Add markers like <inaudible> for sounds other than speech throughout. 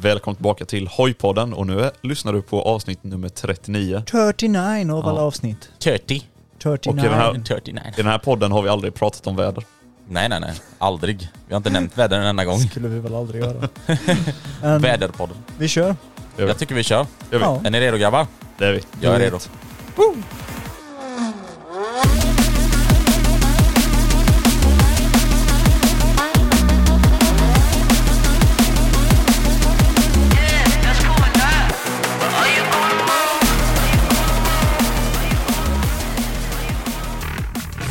Välkommen tillbaka till Hojpodden och nu lyssnar du på avsnitt nummer 39. 39 av alla avsnitt. 30. 39. Och i den här- 39. I den här podden har vi aldrig pratat om väder. Nej, nej, nej. Aldrig. Vi har inte nämnt väder en enda gång. skulle vi väl aldrig göra. <laughs> Men Väderpodden. vi kör. Jag tycker vi kör. Gör vi. Ja. Är ni redo grabbar? Det är vi. Jag är redo.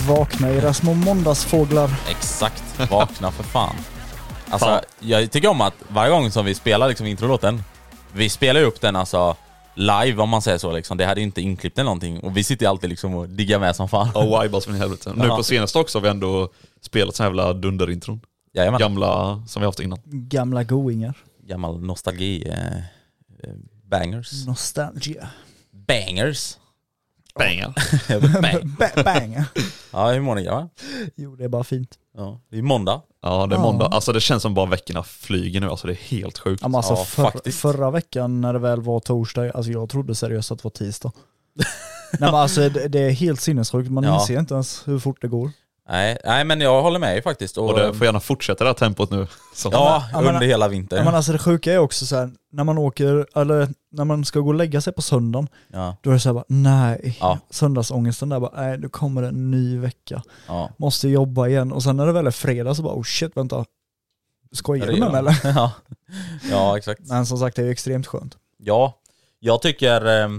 Vakna era små måndagsfåglar. Exakt. Vakna för fan. Alltså, Fan. jag tycker om att varje gång som vi spelar liksom introlåten, vi spelar ju upp den alltså live om man säger så liksom. Det hade ju inte inklippt eller någonting. Och vi sitter ju alltid liksom och diggar med som fan. Och vibas från helvete. Nu Ja. på senaste också har vi ändå spelat sån här jävla dunderintron. Jajamän. Gamla som vi haft innan. Gamla goingar. Gammal nostalgi. Eh, eh, bangers. Nostalgia. Bangers. Banger. <laughs> Bang. Ba- bang. Ja, hur mår ni grabbar? Jo, det är bara fint. Ja, det är måndag. Ja det är Ja. måndag. Alltså det känns som bara veckorna flyger nu. Alltså det är helt sjukt. Ja, men alltså, Ja, för, faktiskt. förra veckan när det väl var torsdag, alltså jag trodde seriöst att det var tisdag. <laughs> Nej men alltså det, det är helt sinnessjukt, man Ja. inser inte ens hur fort det går. Nej, nej men jag håller med faktiskt. Och, Och det får gärna fortsätta det här tempot nu. Så. ja, Ja, men- under hela vintern. Ja. Men alltså det sjuka är också så här, när man åker, eller när man ska gå och lägga sig på söndagen, ja, då är det så här bara, nej, Ja. söndagsångesten där bara, nej nu kommer det en ny vecka. ja. måste jobba igen och sen när det väl är fredag så bara oh shit vänta, skojar du med mig eller? <laughs> ja. ja, exakt. Men som sagt det är ju extremt skönt. Ja, jag tycker, eh,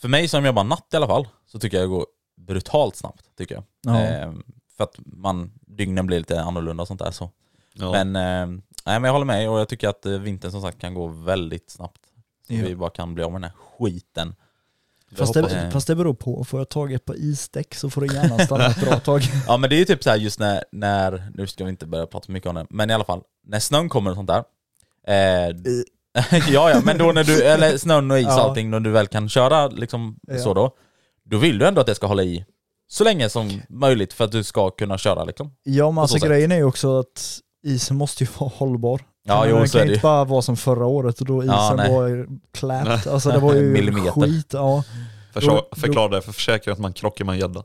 för mig som jobbar natt i alla fall, så tycker jag det går brutalt snabbt, tycker jag. Ja. Eh, för att man, dygnen blir lite annorlunda och sånt där så. Ja. Men, eh, nej men jag håller med och jag tycker att eh, vintern som sagt kan gå väldigt snabbt. Så Ja. vi bara kan bli av med den här skiten. Fast det, jag. fast det beror på, får jag tag i ett par isdäck så får det gärna stanna ett bra tag. <laughs> Ja men det är ju typ så här just när, när, nu ska vi inte börja prata så mycket om det, men i alla fall, när snön kommer och sånt där. Eh, <laughs> ja ja, men då när du, eller snön och is och Ja. allting, när du väl kan köra liksom Ja. så då. Då vill du ändå att det ska hålla i så länge som möjligt för att du ska kunna köra liksom. Ja men alltså grejen är ju också att isen måste ju vara hållbar. Ja, jo, den så kan ju inte bara vara som förra året och då isen Ja, var klät. Alltså det var ju Millimeter. skit. Ja. Försvar, då- förklara det för försäkring att man krockar med en gädda.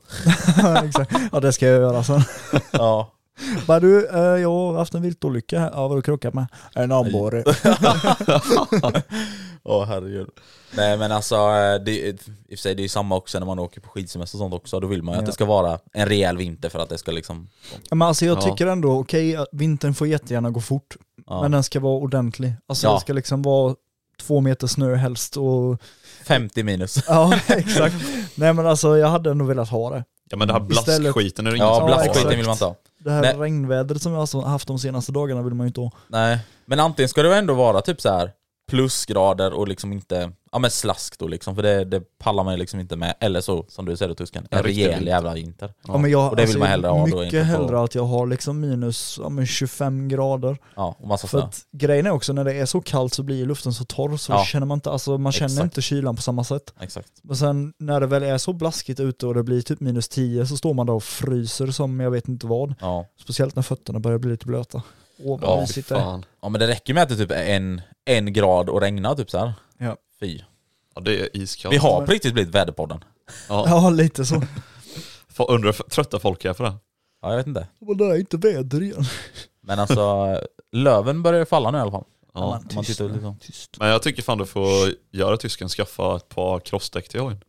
Ja det ska jag göra sen. Ja. <laughs> Bara du, eh, jag har haft en viltolycka här. Ja vad har du krockat med? En abborre. <laughs> Åh herregud. Nej men alltså, eh, det, i och för sig det är ju samma också när man åker på skidsemester och sånt också. Då vill man ju att Ja. det ska vara en rejäl vinter för att det ska liksom... Ja, Men alltså jag Ja. tycker ändå, okej, att vintern får jättegärna gå fort, Ja. men den ska vara ordentlig. Alltså Ja. det ska liksom vara två meter snö helst och... 50 minus. Ja, <laughs> exakt. Nej men alltså jag hade ändå velat ha det. Ja men det här blaskskiten är det ingen Ja, som vill ha. exakt. blastskiten vill man inte ha. Det här Nej. regnvädret som jag alltså haft de senaste dagarna vill man ju inte ha. Nej, men antingen ska det ändå vara typ så här plusgrader och liksom inte, ja men slask då liksom, för det, det pallar man ju liksom inte med. Eller så, som du säger Tusken, en rejäl jävla vinter. Ja, men jag, och det vill man hellre ha då, Mycket på- hellre att jag har liksom minus ja, men 25 grader. Ja, och massa För snö. att grejen är också när det är så kallt så blir luften så torr så Ja. känner man inte, alltså man känner Exakt. inte kylan på samma sätt. Exakt. Men sen när det väl är så blaskigt ute och det blir typ minus 10 så står man där och fryser som jag vet inte vad. Ja. Speciellt när fötterna börjar bli lite blöta. Åh vad Ja, mysigt det är. fan. ja men det räcker med att det typ är en, en grad och regnar typ så här. Ja. Fy. Ja det är iskallt. Vi har på riktigt blivit väderpodden. Ja. Ja lite så. <laughs> Undrar hur trötta folk är för det. Ja jag vet inte. Men det är inte väder igen. Men alltså, löven börjar ju falla nu i alla fall. Ja. Om man tyst tittar nu. liksom. Tyst. Men jag tycker fan du får göra tysken, skaffa ett par crossdäck till hojen.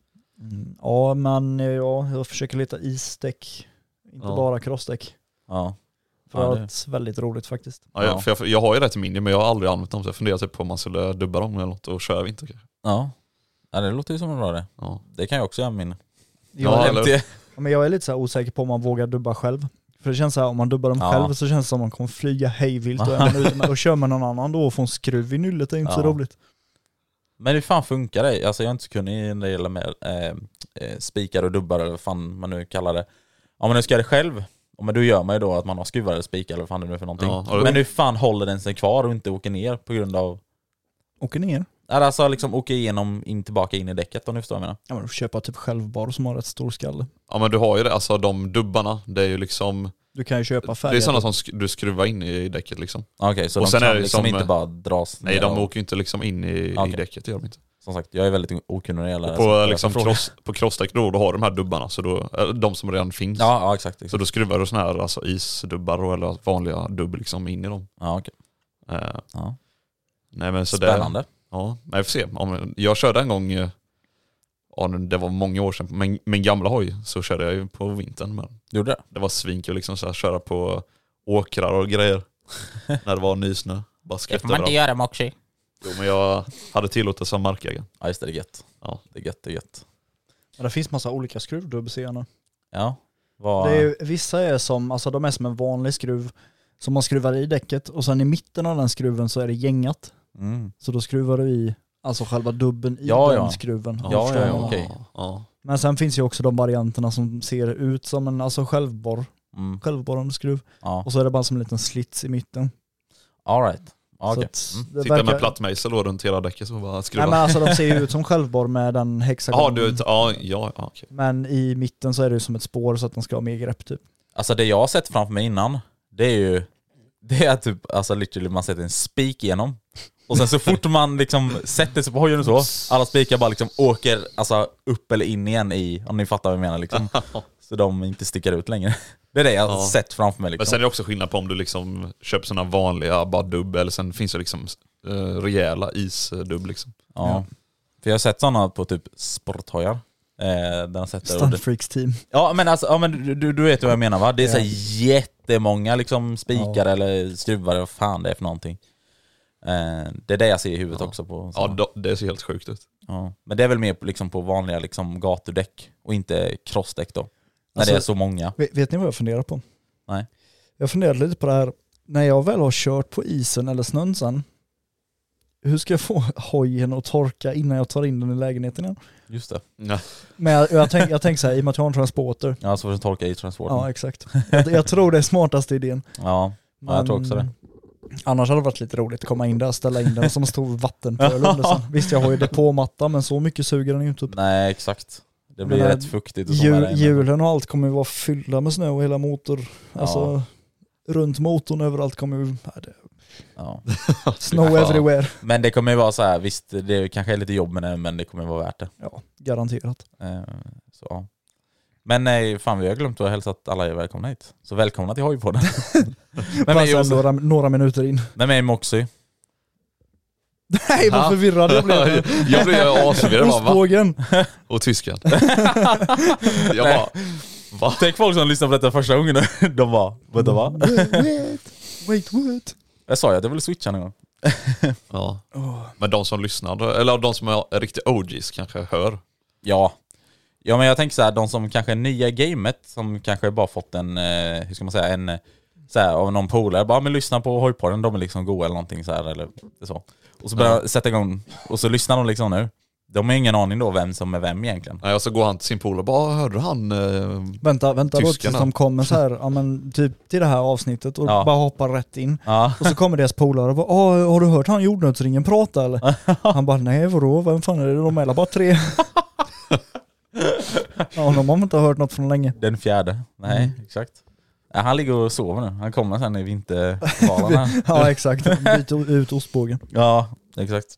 Mm. Ja men ja, jag försöker leta isdäck. Inte Ja. bara crossdäck. Ja. För Ja, ja, det- att väldigt roligt faktiskt. Ja, jag, Ja. för jag, jag har ju det till mini men jag har aldrig använt dem så jag funderar typ på om man skulle dubba dem eller något och köra vinter kanske. Ja. Ja det låter ju som en bra det. Ja. Det kan jag också göra min Ja, Jag, eller- MT. men jag är lite så här osäker på om man vågar dubba själv. För det känns så här, om man dubbar dem Ja. själv så känns det som att man kommer flyga hejvilt och, man med, och kör med någon annan då och får en skruv i nyllet, det är inte så Ja. roligt. Men hur fan funkar det? Alltså jag är inte så kunnig när det gäller med eh, spikar och dubbar eller vad fan man nu kallar det. Om man nu ska göra det själv, men då gör man ju då att man har skruvar eller spikar eller vad fan det nu är för någonting. Ja, men hur fan håller den sig kvar och inte åker ner på grund av... Åker ner. Alltså liksom åker igenom, in tillbaka in i däcket om du förstår vad jag menar. Ja men du får köpa typ självbar som har rätt stor skalle. Ja men du har ju det, alltså de dubbarna, det är ju liksom, Du kan ju köpa det är sådana som sk- du skruvar in i däcket liksom. Okej, så Och de sen kan är det liksom som- inte bara dras Nej ner de och- åker ju inte liksom in i, Okej. i däcket, det gör de inte. Som sagt, jag är väldigt okunnig när det gäller det. så På, liksom får cross, på crossdäck då, har du de här dubbarna, så då, de som redan finns. Ja, ja exakt. Så exakt. då skruvar du såna här alltså, isdubbar då, eller vanliga dubb liksom in i dem. Ja, okej. Eh, Ja. nej men så Spännande. Det, ja, men jag får se. Om, jag körde en gång, eh, ja, nu- det var många år sedan, men min gamla hoj så körde jag ju på vintern. Men Gjorde det? det var svinkul liksom så här, köra på åkrar och grejer. <laughs> när det var nysnö. Bara skvätte överallt. göra Moxie. Jo men jag hade tillåtelse som markägare. Ja just det, det är gött. Ja. Det är gött, det är gött. Men det finns massa olika skruvdubb ser jag nu. Ja. Vad... Det är, ju- vissa är som, alltså de är som en vanlig skruv som man skruvar i däcket och sen i mitten av den skruven så är det gängat. Mm. Så då skruvar du i alltså själva dubben i Ja, den ja. skruven. Ja, Förstår ja, ja, okej. Ja. Men sen finns ju också de varianterna som ser ut som en alltså självborr, Mm. självborrande skruv. Ja. Och så är det bara som en liten slits i mitten. All right. Okej. att Mm. Sitta med verkar- plattmejsel då runt hela däcket så bara skruva. Nej men alltså de ser ju ut som självborr med den hexagon. Jaha, du, ja, ja, ja okej. Men i mitten så är det ju som ett spår så att den ska ha mer grepp typ. Alltså det jag har sett framför mig innan, det är ju... Det är typ, alltså literally man sätter en spik igenom. Och sen så fort man liksom sätter sig på hojen och så, alla spikar bara liksom åker alltså upp eller in igen i, om ni fattar vad jag menar liksom. <laughs> Så de inte sticker ut längre. <laughs> Det är det jag har Ja. sett framför mig Men liksom. sen är det också skillnad på om du liksom köper sådana vanliga bara dubb eller sen finns det liksom eh, rejäla isdubb liksom. Ja. För jag har sett sådana på typ sporthojar. Eh, där sätter Stuntfreaks team. Ja men alltså, ja, men du, du, du vet vad jag menar va? Det är så Ja. här jättemånga liksom spikar Ja. eller skruvar, vad fan det är för någonting. Eh, det är det jag ser i huvudet också på Ja, det ser helt sjukt ut. ja. Men det är väl mer på, liksom, på vanliga liksom, gatudäck och inte crossdäck då. När Alltså- det är så många. Vet, vet ni vad jag funderar på? Nej. Jag funderade lite på det här, när jag väl har kört på isen eller snön sen, hur ska jag få <laughs> hojen att torka innan jag tar in den i lägenheten igen? Just det. Ja. Men jag, jag tänker jag tänk så här, i och med att jag har en transporter, Ja, så får du torka i transporten. ja Ja, exakt. Jag, jag tror det är smartaste idén. ja. jag tror också det. Annars hade det varit lite roligt att komma in där och ställa in den som en stor vattenpöl <laughs> under sen. Visst jag har ju depåmatta men så mycket suger den ju inte upp. Nej exakt. Det blir rätt äh, fuktigt och Hjul, hjulen och allt kommer ju vara fyllda med snö och hela motor, alltså runt motorn överallt kommer ju, det, Ja. <laughs> snow Ja. everywhere. Men det kommer ju vara så här, visst det kanske är lite jobb med det men det kommer vara värt det. Ja, garanterat. Eh, Så, ja. Men nej, fan vi har glömt att hälsa att alla är välkomna hit. Så välkomna till Hojpodden. <laughs> Bara några, några minuter in. med mig Moxie. Nej vad förvirrad jag blev. <laughs> jag blev asförvirrad? Ostbågen. <laughs> Och tysken. <laughs> jag bara, va? Tänk folk som lyssnar på detta första gången, de bara vänta va? Wait, wait, wait, what? Jag sa ju att jag ville switcha någon gång. Ja. Men de som lyssnar, eller de som är riktiga OGs kanske hör. Ja. Ja men jag tänker så här, de som kanske är nya i gamet, som kanske bara fått en, eh, hur ska man säga, en, eh, så här, av någon polare, bara men lyssna på Hojpodden, de är liksom goa eller någonting så här eller så. Och så börjar jag sätta igång, och så lyssnar de liksom nu. De har ingen aning då vem som är vem egentligen. Nej, och så går han till sin polare och bara, hörde han? Eh, Vänta, vänta då tills Tyskarna. de kommer så här, ja men typ till det här avsnittet och Ja. bara hoppar rätt in. Ja. Och så kommer deras polare och bara Åh, har du hört han jordnötsringen prata eller? <laughs> Han bara nej vadå, vem fan är det? De är alla bara tre. <laughs> ja, de har inte hört något från länge. Den fjärde. Nej, exakt. Ja, han ligger och sover nu. Han kommer sen i vintervalan här. <laughs> Ja exakt, byt ut ostbågen. Ja, exakt.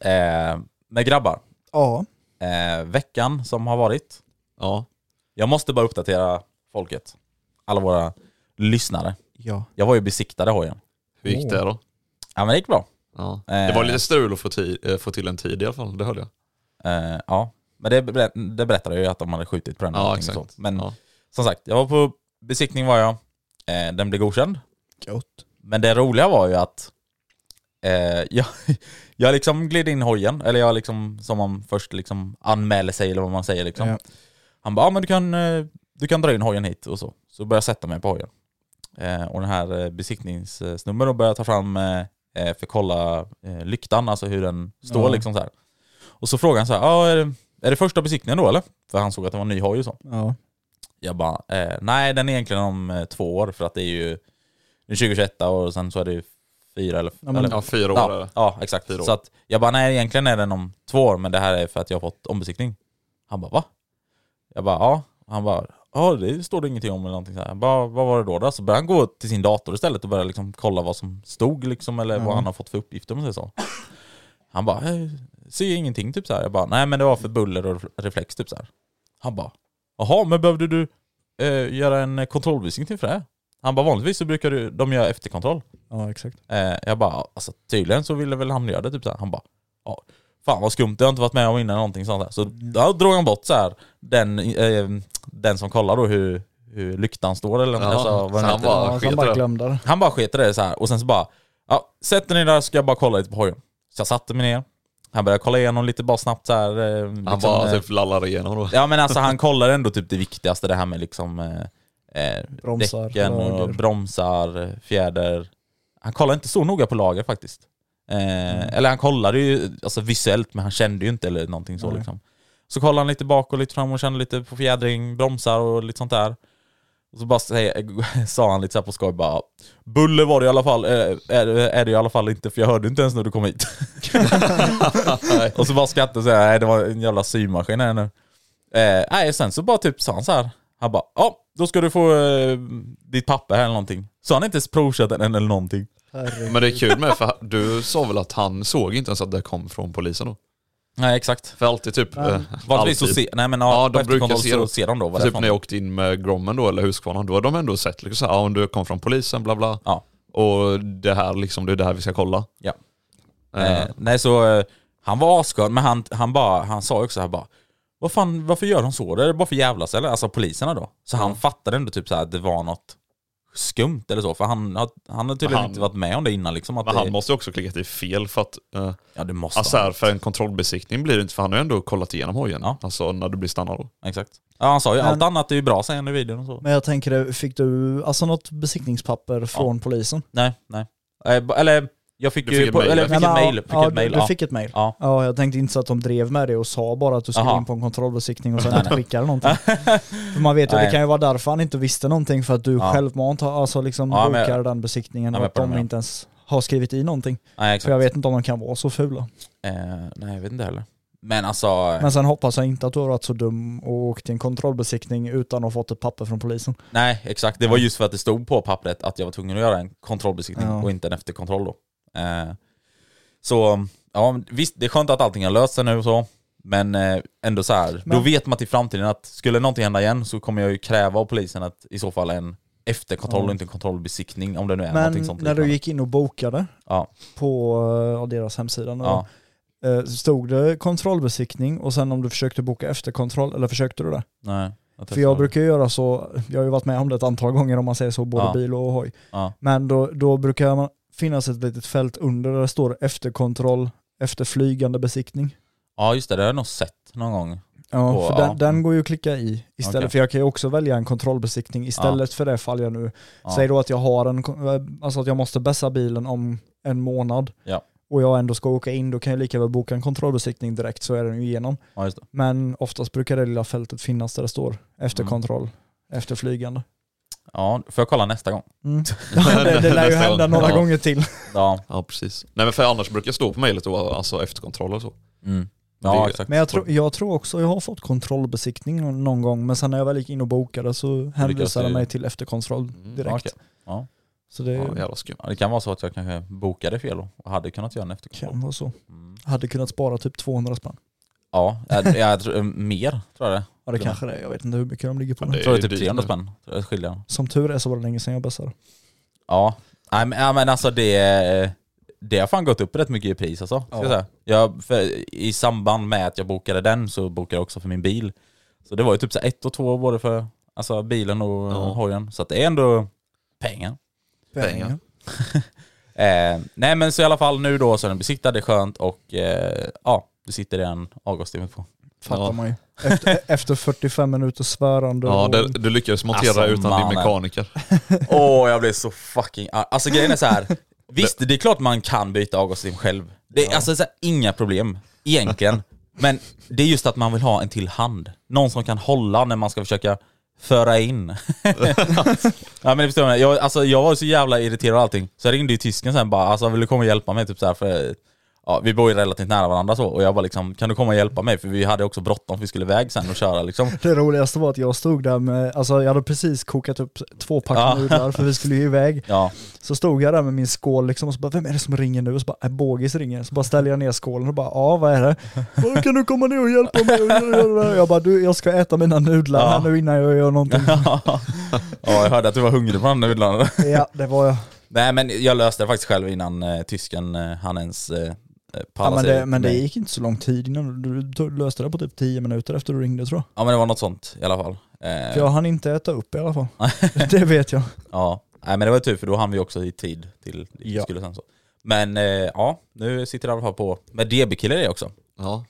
Eh, men grabbar, Ja, eh, veckan som har varit. ja. Jag måste bara uppdatera folket. Alla våra lyssnare. ja. Jag var ju besiktade hojen. Hur gick det då? Ja men det gick bra. Ja. Det var lite strul att få, eh, få till en tid i alla fall, det hörde jag. Eh, ja, men det, ber- det berättade jag ju att de hade skjutit på den. Ja, exakt. Men Ja. som sagt, jag var på besiktning var jag. Eh, den blev godkänd. Gott. Men det roliga var ju att eh, <laughs> jag, jag liksom gled in hojen, eller jag liksom, som man först liksom anmäler sig eller vad man säger liksom. Ja. Han bara, ja men du kan, eh, du kan dra in hojen hit och så. Så börjar jag sätta mig på hojen. Eh, och den här eh, besiktningssnubben då börjar ta fram eh, eh, för att kolla lyktan, alltså hur den står Ja. liksom så här. Och så frågar han så här, ah, är, det, är det första besiktningen då eller? För han såg att det var en ny hoj och så. Ja. Jag bara, eh, nej den är egentligen om eh, två år för att det är ju det är 2021 och sen så är det ju fyra eller... Ja, men- eller Ja, fyra år ja, det. ja, exakt. Fyra år. Så att jag bara, nej egentligen är den om två år men det här är för att jag har fått ombesiktning. Han bara, va? Jag bara, ja. Han bara, ja det står det ingenting om eller någonting så här. Jag bara, vad var det då? då? Så började han gå till sin dator istället och börja liksom kolla vad som stod liksom eller vad han har fått för uppgifter om sig så. Han bara, eh, ser ingenting typ så här. Jag bara, nej men det var för buller och reflex typ så här. Han bara, jaha men behövde du eh, göra en eh, kontrollbesiktning för det? Han bara, vanligtvis så brukar du, de göra efterkontroll. ja, exakt. Eh, jag bara, alltså tydligen så ville väl han göra det typ så här. Han bara, ja, fan vad skumt, det har jag inte varit med om innan någonting sånt där. Så då drog han bort så här den, eh, den som kollar då hur, hur lyktan står eller Ja, alltså, vad så den han heter. bara- Ja, så han bara det. glömde det. Han bara sket i det så här och sen så bara, ja, sätt ner där ska jag bara kolla lite på hojen. Så jag satte mig ner, han började kolla igenom lite bara snabbt så här. Eh, Han liksom, bara eh, typ lallar igenom då. Ja men alltså han kollar ändå typ det viktigaste, det här med liksom eh, eh, Bromsar, däcken och lager. bromsar, fjäder. Han kollar inte så noga på lager faktiskt. Eh, Eller han kollade ju alltså visuellt men han kände ju inte eller någonting så Nej. liksom. Så kollade han lite bak och lite fram och kände lite på fjädring, bromsar och lite sånt där. Och så bara säger, <laughs> sa han lite så här på skoj bara Buller var det i alla fall, eh, är, är det i alla fall inte för jag hörde inte ens när du kom hit. <laughs> och så bara skrattade och sa nej det var en jävla symaskin här nu. Eh, nej, sen så bara typ sa han så här. Han bara, ja, då ska du få eh, ditt papper här eller någonting. Så han inte ens provkört den eller någonting. Herregud. Men det är kul med, för du sa väl att han såg inte ens att det kom från polisen då? Nej, exakt. För alltid typ... Nej. eh, Vanligtvis så se, nej men ja, Ja, de brukar se så ser de då vad Typ när jag åkte in med Grommen då, eller Husqvarna, då har de ändå sett liksom såhär, ja om du kom från polisen, bla bla. Ja. Och det här liksom, det är det här vi ska kolla. Ja. Eh, Eh, nej så, eh, han var asskön men han, han, bara, han sa ju också här bara vad fan, varför gör de så? Det är bara för jävlas eller? Alltså poliserna då. Så han fattade ändå typ så här att det var något skumt eller så. För han, har- han har tydligen Han- inte varit med om det innan liksom. Att Men det, han måste ju också klickat i fel för att... Eh, ja det måste alltså här, för en kontrollbesiktning blir det inte, för han har ju ändå kollat igenom hojen. Ja. Alltså när du blir stannad då. Exakt. Ja han sa ju Men- allt annat är ju bra han i videon och så. Men jag tänker, fick du alltså något besiktningspapper från polisen? Nej, nej. Eh, eller jag fick Du ju, fick ett på, mail, eller jag fick Nej, ett men, mail. Fick ja, ett mail du, fick ett mail? Ja. Ja, jag tänkte inte så att de drev med det och sa bara att du skulle Aha. in på en kontrollbesiktning och sen <laughs> Nej, inte skickade någonting. <laughs> För man vet ju, det kan ju vara därför han inte visste någonting för att du Ja. självmant alltså liksom Ja, jag- bokar den besiktningen och att de inte ens har skrivit i någonting. Nej exakt. För jag vet inte om de kan vara så fula. Eh, nej jag vet inte heller. Men alltså, Men sen hoppas jag inte att du har varit så dum och åkt till en kontrollbesiktning utan att ha fått ett papper från polisen. nej exakt. Det var just för att det stod på pappret att jag var tvungen att göra en kontrollbesiktning Ja. och inte en efterkontroll då. Eh, så, ja visst det är skönt att allting har löst sig nu och så. Men eh, ändå så här, då Men- vet man till framtiden att skulle någonting hända igen så kommer jag ju kräva av polisen att i så fall en efterkontroll Ja. och inte en kontrollbesiktning om det nu är Men någonting sånt när du gick in och bokade Ja, på eh, deras hemsida ja. då, stod det kontrollbesiktning och sen om du försökte boka efterkontroll, eller försökte du det? Nej. För jag brukar ju göra så, jag har ju varit med om det ett antal gånger om man säger så, både Ja. bil och hoj. Men då, då brukar man finnas ett litet fält under där det står efterkontroll efter flygande besiktning. ja just det, det har jag nog sett någon gång. Ja, Och, för ja. Den, den går ju att klicka i istället, Okej. för jag kan ju också välja en kontrollbesiktning istället för det fall jag nu, Ja. säg då att jag har en, kon- alltså att jag måste bässa bilen om en månad Ja. och jag ändå ska åka in, då kan jag lika väl boka en kontrollbesiktning direkt så är den ju igenom. Ja. Men oftast brukar det lilla fältet finnas där det står efter Mm. kontroll, efter flygande. Ja, får jag kolla nästa gång? Mm. <laughs> det, det lär ju hända gång. några Ja. gånger till. Ja. Ja precis. Nej men för annars brukar jag stå på mejlet och alltså efterkontroll och så. Mm. Det Ja är- exakt. Men jag, tror- jag tror också jag har fått kontrollbesiktning någon- gång, men sen när jag väl gick in och bokade så hänvisade de mig till efterkontroll Mm, direkt. okej. Ja. Så det Ja, ja, det kan vara så att jag kanske bokade fel då, och hade kunnat göra en efterkontroll. kan vara så. Mm. Hade kunnat spara typ 200 spänn. Ja, jag, jag tror, mer tror jag det. Ja det kanske det är, jag vet inte hur mycket de ligger på Ja, det- Jag tror det är är typ dyrt 300 nu. spänn. tror jag skiljer. Som tur är så var det länge sedan jag bässade. Ja. Nej men, ja, men alltså det, det har fan gått upp rätt mycket i pris alltså. Ska Ja. jag säga. Jag, för, I samband med att jag bokade den så bokade jag också för min bil. Så det var ju typ så här ett och två både för alltså, bilen och Ja. hojen. Så att det är ändå pengar. Pengar. <laughs> Eh, nej men så i alla fall nu då så är den besiktad, det är skönt och eh, ja, det sitter en avgasstime på. fattar Ja. man ju. Efter, <laughs> efter 45 minuters svärande Ja, och... du, du lyckades montera Alltså, utan din mannen. mekaniker. <laughs> Åh, jag blev så fucking arg. Alltså grejen är så här. visst det är klart man kan byta avgassystem själv. Det är alltså så här, inga problem, egentligen. Men det är just att man vill ha en till hand. Någon som kan hålla när man ska försöka föra in. <laughs> ja men förstår jag, jag, alltså, jag var så jävla irriterad och allting, så jag ringde ju tysken sen bara alltså vill du komma och hjälpa mig? Typ så här, för Ja, vi bor ju relativt nära varandra så, och jag bara liksom, kan du komma och hjälpa mig? För vi hade också bråttom vi skulle iväg sen och köra liksom. Det roligaste var att jag stod där med, alltså jag hade precis kokat upp två pack Ja. nudlar för vi skulle ju iväg. <laughs> Ja, Så stod jag där med min skål liksom och så bara, vem är det som ringer nu? Och så bara, Bågis ringer. Så bara ställer jag ner skålen och bara, ja vad är det? <laughs> "Ja, Kan du komma ner och hjälpa mig? Och göra det här?" Jag bara, du jag ska äta mina nudlar Ja. här nu innan jag gör någonting. <laughs> ja jag hörde att du var hungrig på den nudlarna. ja, det var jag. Nej men jag löste det faktiskt själv innan eh, tysken eh, han ens eh, Ja, pallade men, sig det, men det gick inte så lång tid innan du, löste det på typ 10 minuter efter du ringde tror jag. Ja men det var något sånt i alla fall. Eh, För jag hann inte äta upp i alla fall. <laughs> <laughs> det vet jag. Ja, nej men det var tur för då hann vi också i tid till Ja. skulle sen så. Men eh, ja, nu sitter jag i alla fall på med DB-kille det också. Ja.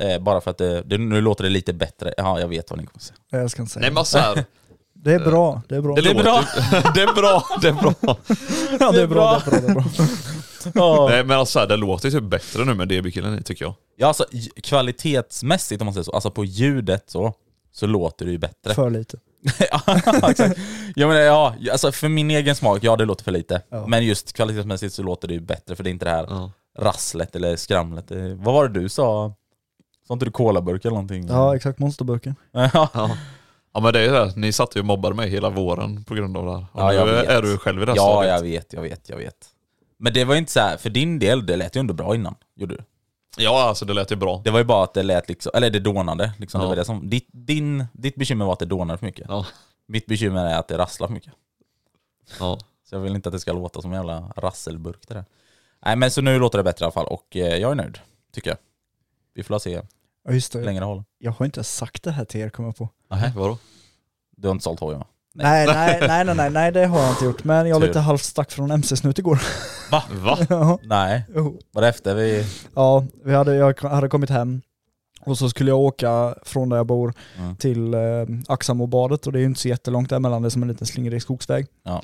Eh, bara för att det, det, nu låter det lite bättre. Ja, jag vet vad ni kommer säga. Jag ska inte säga. Nej men så här, <laughs> Det är bra, det är bra. det, är bra. det är bra, det är bra. ja, det är bra, det är bra, det är bra. Nej men alltså, det låter ju typ bättre nu med DB-killen tycker jag. Ja alltså kvalitetsmässigt om man säger så, alltså på ljudet så, så låter det ju bättre. För lite. <laughs> ja, exakt. Ja, men, ja, alltså för min egen smak, ja det låter för lite. Ja. Men just kvalitetsmässigt så låter det ju bättre för det är inte det här Ja. rasslet eller skramlet. Det- Vad var det du sa? Sa inte du colaburk eller någonting? Ja, exakt. Monsterburken. <laughs> ja. Ja. men det är det, ni satt ju och mobbade mig hela våren på grund av det här. Och Ja, nu jag vet. är du själv i det här Ja, stadiet. jag vet, jag vet, jag vet. Men det var ju inte så här, för din del, det lät ju ändå bra innan, gjorde du? Ja alltså det lät ju bra. Det var ju bara att det lät liksom, eller det dånade liksom. Det Ja. var det som, ditt, din, ditt bekymmer var att det dånade för mycket. Ja. Mitt bekymmer är att det rasslar för mycket. Ja. Så jag vill inte att det ska låta som en jävla rasselburk det där. Nej men så nu låter det bättre i alla fall och eh, jag är nöjd, tycker jag. Vi får se Ja, just det. länge det håller. Jag har inte sagt det här till er, kommer jag på. Nej, Vadå? du har inte sålt hojen va? Nej, nej, <laughs> nej, nej, nej, nej, det har jag inte gjort. Men jag Tur. lite halvt stack från MC-snut igår. Va? Va? <laughs> ja, Nej, jo. var det efter vi... ja vi hade, jag hade kommit hem och så skulle jag åka från där jag bor Mm. till eh, Axamobadet och det är ju inte så jättelångt däremellan, det är som en liten slingrig skogsväg. Ja.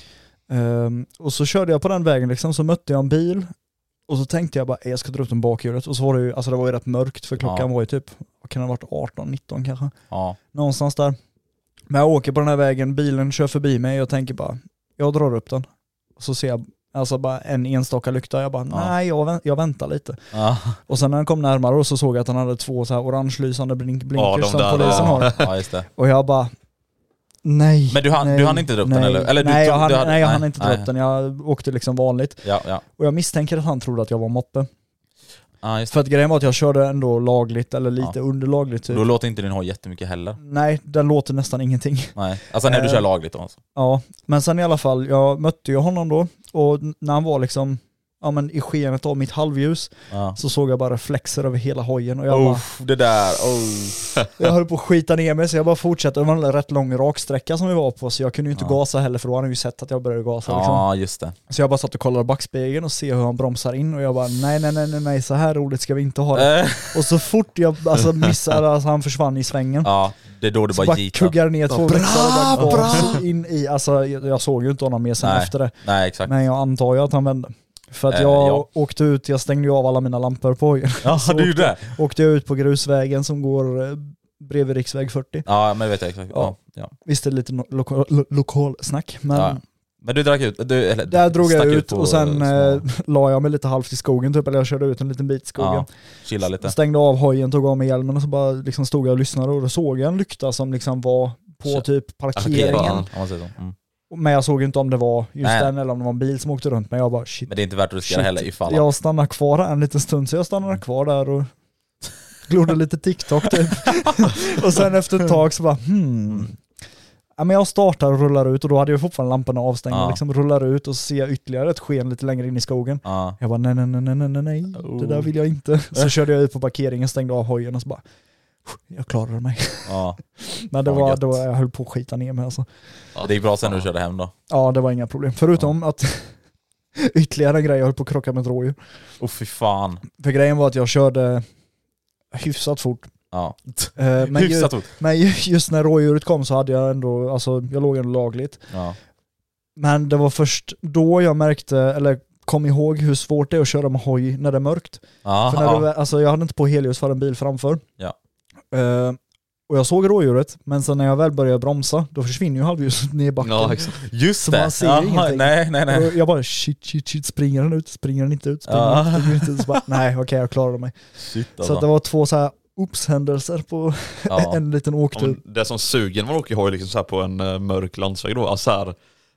Ehm, och så körde jag på den vägen liksom, så mötte jag en bil och så tänkte jag bara, "Eh, jag ska dra ut en bakhjulet. Och så var det ju, alltså det var ju rätt mörkt för klockan Ja. var ju typ, vad kan det ha varit, 18, 19 kanske? Ja. Någonstans där. Men jag åker på den här vägen, bilen kör förbi mig och jag tänker bara, jag drar upp den. Och så ser jag alltså bara en enstaka lykta, jag bara, Ja. nej jag, vänt, jag väntar lite. Ja, <laughs> Och sen när han kom närmare och så såg jag att han hade två så här orange lysande blink blinkers de som där, polisen har. ja det. Och jag bara, nej. Men du hann- nej, du hann inte dra upp den, nej. eller? Eller du nej, tog- jag hann, hade- nej, jag hann inte dra upp den. Jag åkte liksom vanligt. Ja, ja. Och jag misstänker att han trodde att jag var moppe. Det. För att grejen var att jag körde ändå lagligt, eller lite Ja. under lagligt typ. Då låter inte din hoj jättemycket heller. Nej, den låter nästan ingenting. Nej. Alltså när du Eh. kör lagligt då alltså. Ja, men sen i alla fall, jag mötte ju honom då och när han var liksom, ja men i skenet av mitt halvljus Ja. så såg jag bara reflexer över hela hojen och jag bara, Uff, det där, oh. <laughs> jag höll på att skita ner mig så jag bara fortsatte. Det var en rätt lång raksträcka som vi var på så jag kunde ju inte Ja. gasa heller för då hade han ju sett att jag började gasa liksom. Ja just det. Så jag bara satt och kollade backspegeln och se hur han bromsar in och jag bara nej nej nej nej, nej så här roligt ska vi inte ha det. Eh. Och så fort jag alltså, missade, alltså han försvann i svängen. Ja, det är då du så bara bara gitar. kuggade ner två Bra, växlar och bara bra! gas in i, alltså jag, jag såg ju inte honom mer sen Nej. efter det. Nej exakt. Men jag antar ju att han vände. För att Eh, jag ja. åkte ut, jag stängde ju av alla mina lampor på hojen. Ja <laughs> Så du det. Åkte jag ut på grusvägen som går eh, bredvid riksväg 40. Ja men det vet jag exakt. Ja. Ja. Ja. Visst är det lite no- lokal, lo, lokalsnack, men Ja. Men du drack ut, du, eller, där drog jag ut på och sen eh, <laughs> la jag mig lite halvt i skogen typ, eller jag körde ut en liten bit i skogen. ja, chilla lite. Stängde av hojen, tog av mig hjälmen och så bara liksom stod jag och lyssnade och då såg jag en lykta som liksom var på typ Parkeringen, parkeringen. så. Mm. Men jag såg inte om det var just Nej. den eller om det var en bil som åkte runt, men jag bara shit. Men det är inte värt att riskera heller ifall Jag stannade kvar en liten stund, så jag stannade kvar där och glodde lite TikTok typ. <laughs> och sen efter ett tag så bara hmm. Ja, men jag startar och rullar ut och då hade jag fortfarande lamporna avstängda. Ja. Liksom rullar ut och så ser jag ytterligare ett sken lite längre in i skogen. Ja. Jag bara nej nej nej nej nej nej, nej. det där Oh. vill jag inte. Så körde jag ut på parkeringen, stängde av hojen och så bara jag klarade mig. ja. <laughs> Men det var då jag höll på att skita ner mig alltså. Det gick bra sen när du körde hem då. Ja det var inga problem. Förutom att <laughs> ytterligare en grej, jag höll på att krocka med ett rådjur. Åh fy fan. För grejen var att jag körde hyfsat fort. Ja. <laughs> Eh, men, ju, Hyfsat ont. men ju- just när rådjuret kom så hade jag ändå, alltså jag låg ändå lagligt. Ja. Men det var först då jag märkte, eller kom ihåg hur svårt det är att köra med hoj när det är mörkt. Ja, För när ja. det, alltså jag hade inte på helljus för en bil framför. Ja. Eh, och jag såg rådjuret, men sen när jag väl började bromsa, då försvinner ju halvljuset <laughs> ner i backen. Ja, exakt. Just Så det. man ser Jaha, ingenting. Nej, nej, nej. Och jag bara shit, shit, shit, springer den ut? Springer den inte ut? Springer Ja. den, springer inte ut? Så bara, <laughs> nej okej jag klarade mig. Shit Så alltså. att det var två så här oops-händelser på ja. <laughs> en liten åktur. Det som suger när man åker hoj liksom så på en uh, mörk landsväg då, alltså så här,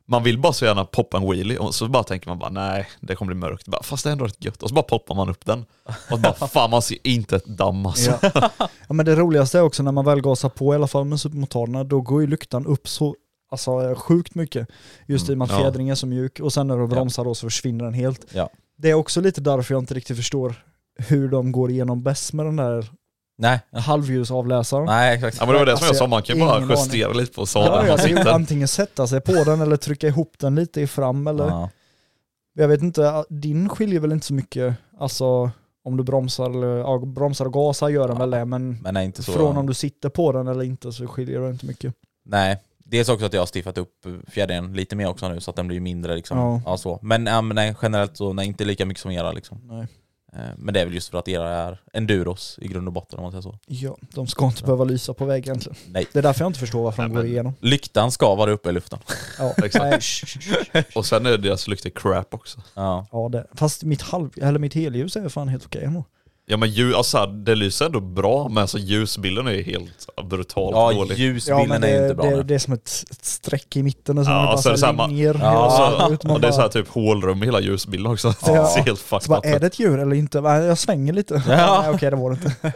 man vill bara så gärna poppa en wheelie och så bara tänker man bara nej, det kommer bli mörkt. Bara, fast det är ändå rätt gött. Och så bara poppar man upp den. Och bara <laughs> fan man ser inte ett damm alltså. Ja. ja men det roligaste är också när man väl gasar på i alla fall med supermotorerna, då går ju lyktan upp så alltså, sjukt mycket. Just i och med att Mm, ja. fjädringen är så mjuk och sen när du bromsar då så försvinner den helt. Ja. Det är också lite därför jag inte riktigt förstår hur de går igenom bäst med den där Nej. halvljusavläsaren. Nej, exakt. Ja men det var det som jag Alltså, sa, man kan ju bara ingen justera lite på Ja, sadeln. ja, man det är ju sitter. antingen sätta sig på den eller trycka ihop den lite i fram eller Ja. Jag vet inte, din skiljer väl inte så mycket, alltså om du bromsar, eller, ja, bromsar och gasar gör den väl det, men Men nej, inte så. från om du sitter på den eller inte så skiljer det inte mycket. Nej. Dels också att jag har stiffat upp fjädringen lite mer också nu så att den blir mindre liksom. Ja. Ja. så. Men, ja, men nej, generellt så nej, inte lika mycket som era liksom. Nej. Eh, Men det är väl just för att era är enduros i grund och botten om man säger så. Ja, de ska inte behöva lysa på väg egentligen. Nej. Det är därför jag inte förstår varför de Nej, går men- igenom. Lyktan ska vara uppe i luften. Ja, <laughs> Exakt. Och sen är deras lyktor crap också. Ja. ja det. Fast mitt, halv, eller mitt helljus är fan helt okej ändå. Ja men ljus, alltså, det lyser ändå bra men alltså, ljusbilden är helt brutalt Ja, dålig. Ja ljusbilden är det, inte bra det, det är som ett, ett streck i mitten och sen Ja, är det bara linjer Ja, Och vägen så, ut. Man och det är så här typ hålrum i hela ljusbilden också. Ja. Det ser helt fucked up är det ett djur eller inte? Jag svänger lite. Ja. Nej, okej det var det inte.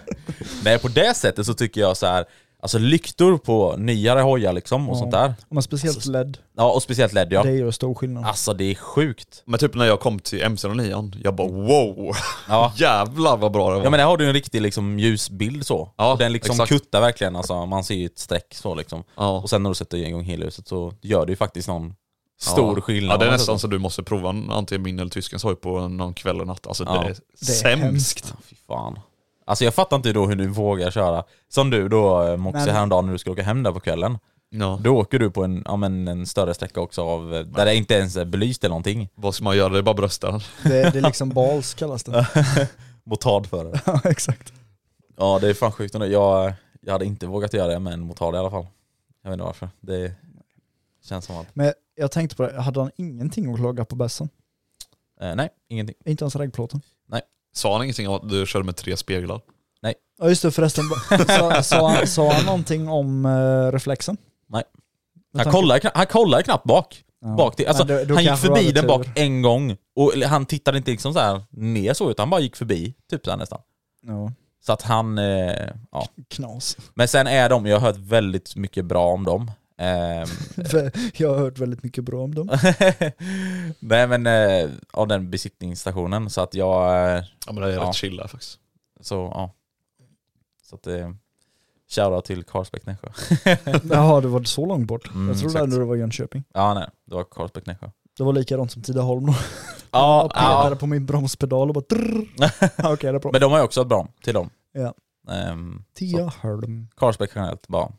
Nej, på det sättet så tycker jag så här, alltså lyktor på nyare hojar liksom och Ja. sånt där. Men speciellt LED, Ja, och speciellt LED ja. det är ju stor skillnad. Alltså det är sjukt. Men typ när jag kom till MC09, jag bara wow, Ja. <laughs> jävlar vad bra det var. Ja men där har du en riktig liksom ljusbild så. Ja, den liksom exakt. kuttar verkligen, alltså man ser ju ett streck så liksom. ja. Och sen när du sätter igång helhuset så gör det ju faktiskt någon stor ja. skillnad. Ja det är nästan så du måste prova en, antingen min eller tyskens hoj på någon kväll och natt. Alltså Ja. det är, Det är sämst. hemskt. Fy fan. Alltså jag fattar inte då hur du vågar köra. Som du då eh, Moxie Men- häromdagen när du skulle åka hem där på kvällen. Ja. Då åker du på en, ja, men en större sträcka också av, eh, där det inte ens är belyst eller någonting. Vad ska man göra? Det är bara brösta. Det, det är liksom bals kallas det. <laughs> Motard för det. <laughs> Ja exakt. Ja det är fan sjukt ändå. Jag, jag hade inte vågat göra det med en motard i alla fall. Jag vet inte varför. Det känns som att, Men jag tänkte på det, hade han ingenting att klaga på bässen? eh, nej ingenting. Inte ens reggplåten? Sa han ingenting om att du körde med tre speglar? Ja just det förresten, <laughs> sa, sa, han- sa han någonting om eh, reflexen? Nej. Han kollar, han kollar knappt bak. Ja. bak till, alltså, Men då- då han gick kanske förbi den bak tur. en gång och eller, han tittade inte liksom så här ner så utan han bara gick förbi typ så här nästan. Ja, Så att han, eh, ja. knas. Men sen är de, jag har hört väldigt mycket bra om dem. Ehm, <laughs> jag har hört väldigt mycket bra om dem. <laughs> Nej men eh, av den besiktningsstationen så att jag, eh, Ja men det är Ja. rätt chill där faktiskt. så ja. Så att eh, shoutout till Karlsbäck Nässjö. <laughs> Jaha, det var så långt bort. Mm, jag trodde ändå det var Jönköping. Ja nej, det var Karlsbäck Nässjö. Det var likadant som Tidaholm då. Ja, jag petade ja. på min bromspedal och bara Okej, det är bra. Men de har ju också ett bra till dem. Ja. Så Tidaholm. Karlsbäck generellt bara.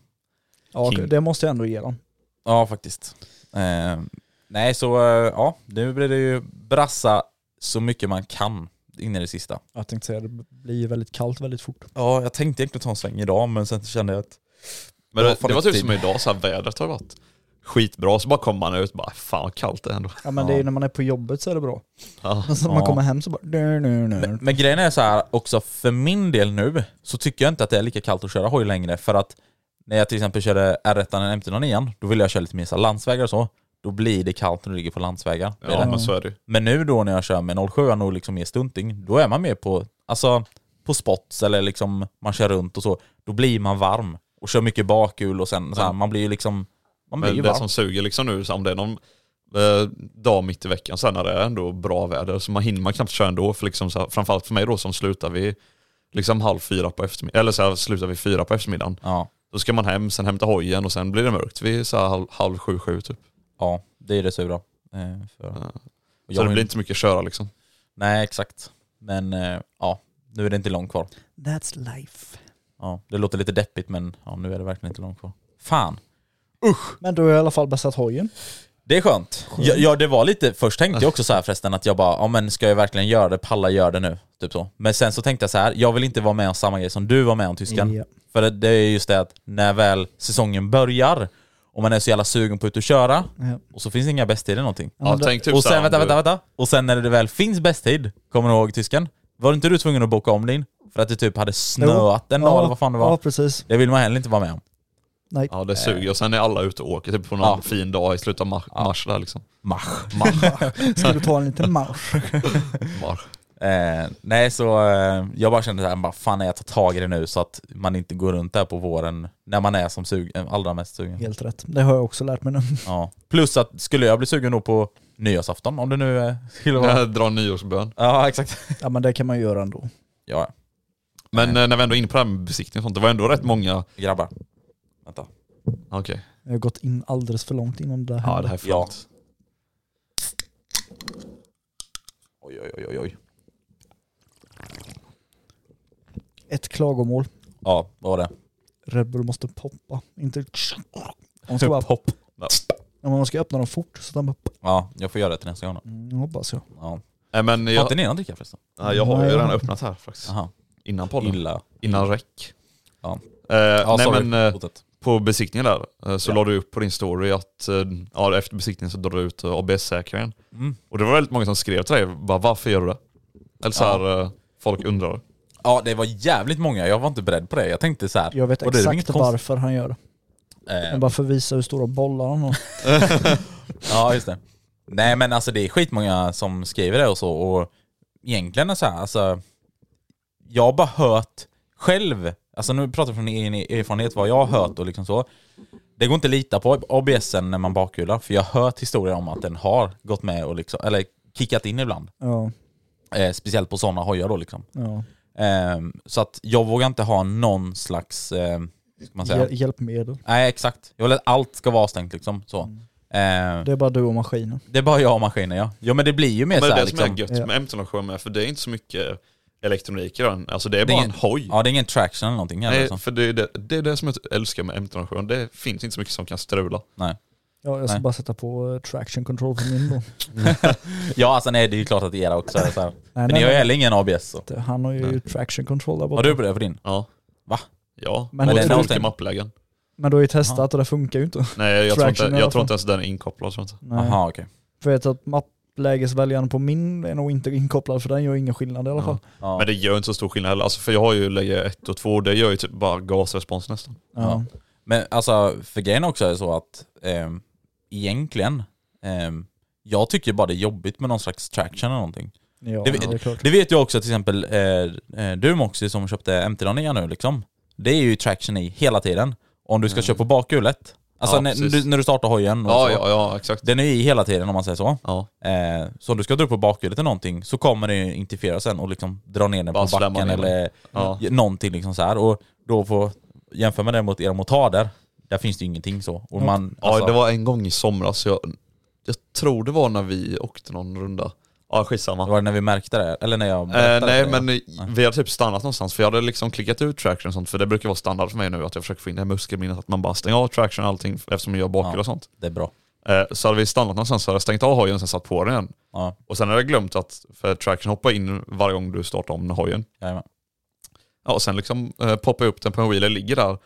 Ja, King. det måste jag ändå ge dem. Ja faktiskt. Ehm, nej så eh, ja, nu blir det ju brassa så mycket man kan in i det sista. Jag tänkte säga det blir väldigt kallt väldigt fort. Ja jag tänkte egentligen ta en sväng idag men sen kände jag att Men det, det var typ som idag, så här, vädret har varit skitbra, så bara kommer man ut och bara fan vad kallt det är ändå. Ja men Ja. det är ju när man är på jobbet så är det bra. Ja. Men <laughs> så när man Ja. kommer hem så bara... Nö, nö, nö. Men, men grejen är så här också för min del nu så tycker jag inte att det är lika kallt att köra hoj längre för att när jag till exempel körde R1 en MT-09 då ville jag köra lite mer landsvägar och så. Då blir det kallt när du ligger på landsvägar. Det Ja det. men så är det. Men nu då när jag kör med 07 och liksom mer stunting, då är man mer på, alltså, på spots eller liksom man kör runt och så. Då blir man varm och kör mycket bakhjul och sen så här, man blir ju liksom, man blir Men ju det varm. som suger liksom nu, om det är någon eh, dag mitt i veckan sen när det är ändå bra väder, så man hinner man knappt köra ändå. För liksom så här, framförallt för mig då som slutar vi liksom halv fyra på eftermiddagen, eller så här, slutar vi fyra på eftermiddagen. Ja, Då ska man hem, sen hämta hojen och sen blir det mörkt vid så här halv, halv sju, sju typ. ja, det är det sura. Eh, för, och Så det blir inte så mycket att köra liksom. Nej exakt. Men eh, ja, nu är det inte långt kvar. That's life. Ja, det låter lite deppigt men ja, nu är det verkligen inte långt kvar. Fan. Men du har i alla fall bästat hojen. Det är skönt. Ja, ja det var lite, först tänkte jag också så här förresten att jag bara, ja men ska jag verkligen göra det, palla gör det nu. Typ så. Men sen så tänkte jag så här, jag vill inte vara med om samma grej som du var med om tysken. Ja. För det, det är just det att när väl säsongen börjar, och man är så jävla sugen på att ut och köra, Ja. och så finns det inga bästtider någonting. Ja, tänk typ och sen, om vänta, vänta, vänta. Och sen när det väl finns bästtid, kommer du ihåg tysken? Var inte du tvungen att boka om din? För att det typ hade snöat en dag eller vad fan det var? Ja, precis. Det vill man heller inte vara med om. Nej. Ja det suger, och sen är alla ute och åker typ på någon Ja. fin dag i slutet av mars, mars där liksom. Mach. <laughs> Ska du ta en liten marsch? Mars. <laughs> Eh, nej så eh, jag bara kände såhär, bara fan jag tar tag i det nu så att man inte går runt där på våren när man är som sug, eh, allra mest sugen. Helt rätt. Det har jag också lärt mig nu. Ja. Plus att skulle jag bli sugen då på nyårsafton, om det nu eh, skulle vara... <laughs> Jag drar nyårsbön. Ja exakt. <laughs> Ja men det kan man göra ändå. Ja, Men eh, när vi ändå är inne på det här med besiktning och sånt, det var ändå rätt många... grabbar. Vänta. Okej. Jag har gått in alldeles för långt innan det där Ja det här är Ja. fint. Oj oj oj oj oj. Ett klagomål. Ja, vad var det? Red Bull måste poppa. Inte... Man ska bara Pop. Ja, man ska öppna dem fort så den bara... Ja, jag får göra det till nästa gång då. Mm, hoppas jag. Ja. Nej men Har jag, inte ni någon dricka förresten? ja, jag har ju redan har- öppnat här faktiskt. Jaha. Innan podden. Illa. Innan räck. Ja. Eh, Ja, nej sorry. men eh, på besiktningen där eh, så Ja. la du upp på din story att eh, ja, efter besiktningen så drar du ut eh, ABS-säkringen. Mm. Och det var väldigt många som skrev till dig, bara varför gör du det? Eller så här, eh, folk undrar. Ja, det var jävligt många. Jag var inte beredd på det. Jag tänkte så här. Jag vet exakt varför han gör det. Eh, bara för att visa hur stora bollar han har. <laughs> <laughs> Ja, just det. Nej men alltså det är skitmånga som skriver det och så och egentligen är så här, alltså jag har bara hört själv, alltså nu pratar jag från egen erfarenhet vad jag har hört och liksom så. Det går inte att lita på ABSen när man bakhjular för jag har hört historier om att den har gått med och liksom, eller kickat in ibland. Ja, Eh, speciellt på sådana hojar då liksom. ja. Eh, så att jag vågar inte ha någon slags, eh, ska man säga? Hjäl- hjälpmedel. Nej exakt, jag vill att allt ska vara stängt liksom. Så. Mm. Eh, Det är bara du och maskinen. det är bara jag och maskinen ja. Ja men det blir ju mer Men det så är här, det som liksom. är gött Ja. med M207 med, för det är inte så mycket elektronik i den. Alltså det är Det är bara ingen- en hoj. Ja det är ingen traction eller någonting. Nej, liksom. för det är det, det är det som jag älskar med M207. Det finns inte så mycket som kan strula. Nej. Ja, jag ska Nej. bara sätta på eh, traction control på min då. <laughs> Ja alltså nej det är ju klart att era också är så här. Nej, Men nej, ni har ju nej. heller ingen ABS så. Han har ju traction control där borta. Har du på det på din? Ja. Va? Ja, Men men det det är är den olika mapplägen. Men du har ju testat och det funkar ju inte. Nej jag, tror inte, jag tror inte ens den är inkopplad. Tror jag inte. Nej. Jaha okej. För jag vet att mapplägesväljaren på min är nog inte inkopplad för den gör ingen skillnad i alla Ja. fall. Ja. Men det gör inte så stor skillnad heller. Alltså, för jag har ju läge 1 och 2 det gör ju typ bara gasrespons nästan. Ja. Men alltså för grejen också är så att ehm, egentligen, ehm, jag tycker bara det är jobbigt med någon slags traction eller någonting. Ja, Det- det, är klart. Det vet jag också till exempel eh, eh, du Moxie som köpte MT-9 nu liksom. Det är ju traction i hela tiden. Om du ska köra på bakhjulet. Alltså Ja, när, du, när du startar hojen och Ja, så. ja, ja exakt. Den är i hela tiden om man säger så. Ja. Eh, så om du ska dra upp på bakhjulet eller någonting så kommer det interfera sen och liksom dra ner den Bara på backen eller Ja. någonting liksom så här. Och då får jämföra med det mot era motarder, där finns det ju ingenting så. Och man, Ja, alltså, det var en gång i somras, jag, jag tror det var när vi åkte någon runda. Ja skitsamma. det var när vi märkte det, eller när jag Eh, nej det. men eh, vi hade typ stannat någonstans för jag hade liksom klickat ut traction och sånt för det brukar vara standard för mig nu att jag försöker få in det här muskelminnet att man bara stänger av traction och allting eftersom jag gör bakhjul Ja. och sånt. Det är bra. Eh, så hade vi stannat någonstans så hade jag stängt av hojen och sen satt på den igen. Ja, Och sen hade jag glömt att, för traction hoppar in varje gång du startar om hojen. jajamän. Ja och sen liksom eh, poppar jag upp den på en wheel, ligger där.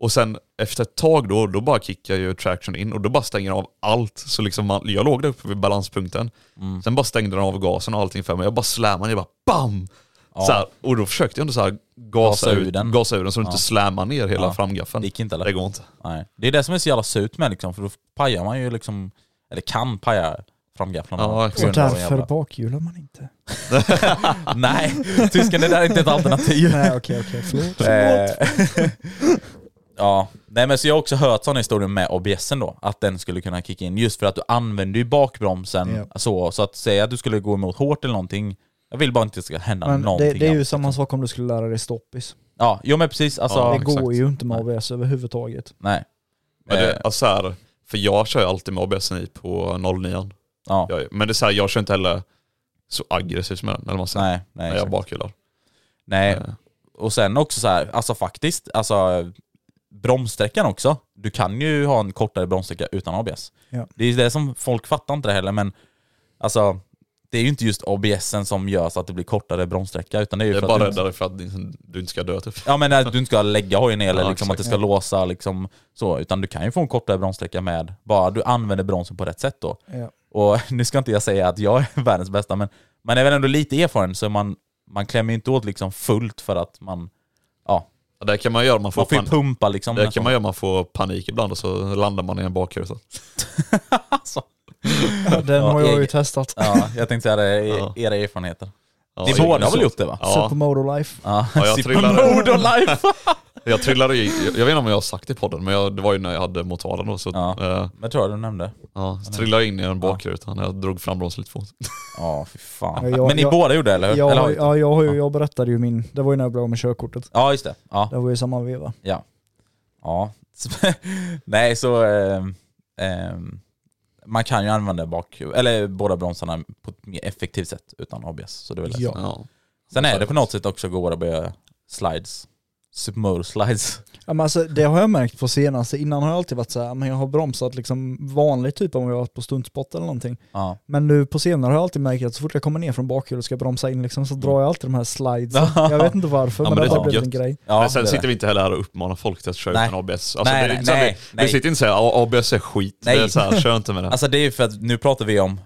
Och sen efter ett tag då, då bara kickar ju traction in och då bara stänger den av allt. Så liksom man, jag låg där uppe vid balanspunkten. Mm. Sen bara stängde den av gasen och allting för mig. Jag bara slammade, jag bara BAM! Ja. Så här, och då försökte jag ändå så här gasa, Gasa ur ut, den. gasa ur den så du Ja. inte slammar ner hela Ja. framgaffeln. Det gick inte eller? Det går inte. Nej. Det är det som är så jävla surt med liksom, för då pajar man ju liksom, eller kan paja framgafflarna. Ja, Och därför jävla- bakhjular man inte. <laughs> Nej, tysken det där är inte ett alternativ. Nej okej okej, förlåt. förlåt. <laughs> <laughs> Ja, nej men så jag har också hört sådana historier med ABSen då, att den skulle kunna kicka in just för att du använder ju bakbromsen Ja. så, så att säga att du skulle gå emot hårt eller någonting, jag vill bara inte att det ska hända Men någonting. det, det är ju alls, samma liksom. sak om du skulle lära dig stoppis. Ja, jo men precis, alltså, Ja, det exakt. går ju inte med Nej. ABS överhuvudtaget. nej. Men det, Eh, alltså så här, för jag kör ju alltid med ABS i på 09 ja, jag, Men det är så här, jag kör inte heller så aggressivt med den, eller vad man säger, nej, nej, när jag exakt. bakhjular. nej. Eh, och sen också så här, alltså faktiskt, alltså bromssträckan också. Du kan ju ha en kortare bromssträcka utan ABS. Ja. Det är det som folk fattar inte det heller, men alltså det är ju inte just ABSen som gör så att det blir kortare bromssträcka, utan det är ju Det är för bara att du, räddare för att du inte ska dö typ. Ja men att du inte ska lägga hojen ner eller Ja, liksom att det ska låsa liksom så, utan du kan ju få en kortare bromssträcka med, bara du använder bromsen på rätt sätt då. Ja. Och <laughs> nu ska inte jag säga att jag är <laughs> världens bästa, men man är väl ändå lite erfaren så man, man klämmer ju inte åt liksom fullt för att man, ja, Ja, Det kan man göra, man får, man får pan- pumpa liksom. det kan man göra, man får panik ibland och så landar man i en bakruta. Alltså. <laughs> Ja, den Ja, har jag ju testat. Ja, jag tänkte säga det, Ja. era erfarenheter. Ja, båda har så. väl gjort det va? Ja. Supermoto life. Ja, Ja, jag <laughs> trillade- och life. <laughs> Jag trillade i, jag vet inte om jag har sagt det i podden, men jag, det var ju när jag hade motorn då. Så, Ja. eh, Men tror jag du nämnde. ja, så trillade jag in i en bakruta när jag drog fram bromsen lite fort. Ja, fy fan. Ja, jag- men ni jag- båda gjorde det eller hur? Jag, eller, ja, jag, har ju, jag berättade ju min, det var ju när jag blev av med körkortet. ja, just det. Ja. Det var ju samma veva. Ja. Ja. <laughs> Nej, så... ehm, ehm, man kan ju använda bak, eller båda bromsarna på ett mer effektivt sätt utan ABS. Så det är väl Ja. Sen är det på något sätt också godare att börja slides. Supermotor slides. Ja, men alltså, det har jag märkt på senaste, innan har jag alltid varit så här, men jag har bromsat liksom vanligt typ om jag har varit på stuntspot eller någonting. Ja. Men nu på senare har jag alltid märkt att så fort jag kommer ner från bakhjulet och ska bromsa in liksom, så drar jag alltid de här slides. jag vet inte varför, Ja, men, men det har blivit en grej. Ja, men sen sitter vi inte heller här och uppmanar folk till att köra Nej. utan ABS. Alltså, Nej, det nej, nej, vi, nej. vi sitter inte och säger ABS är skit. Det är Nej. så här, kör inte med det. Alltså det är ju för att nu pratar vi om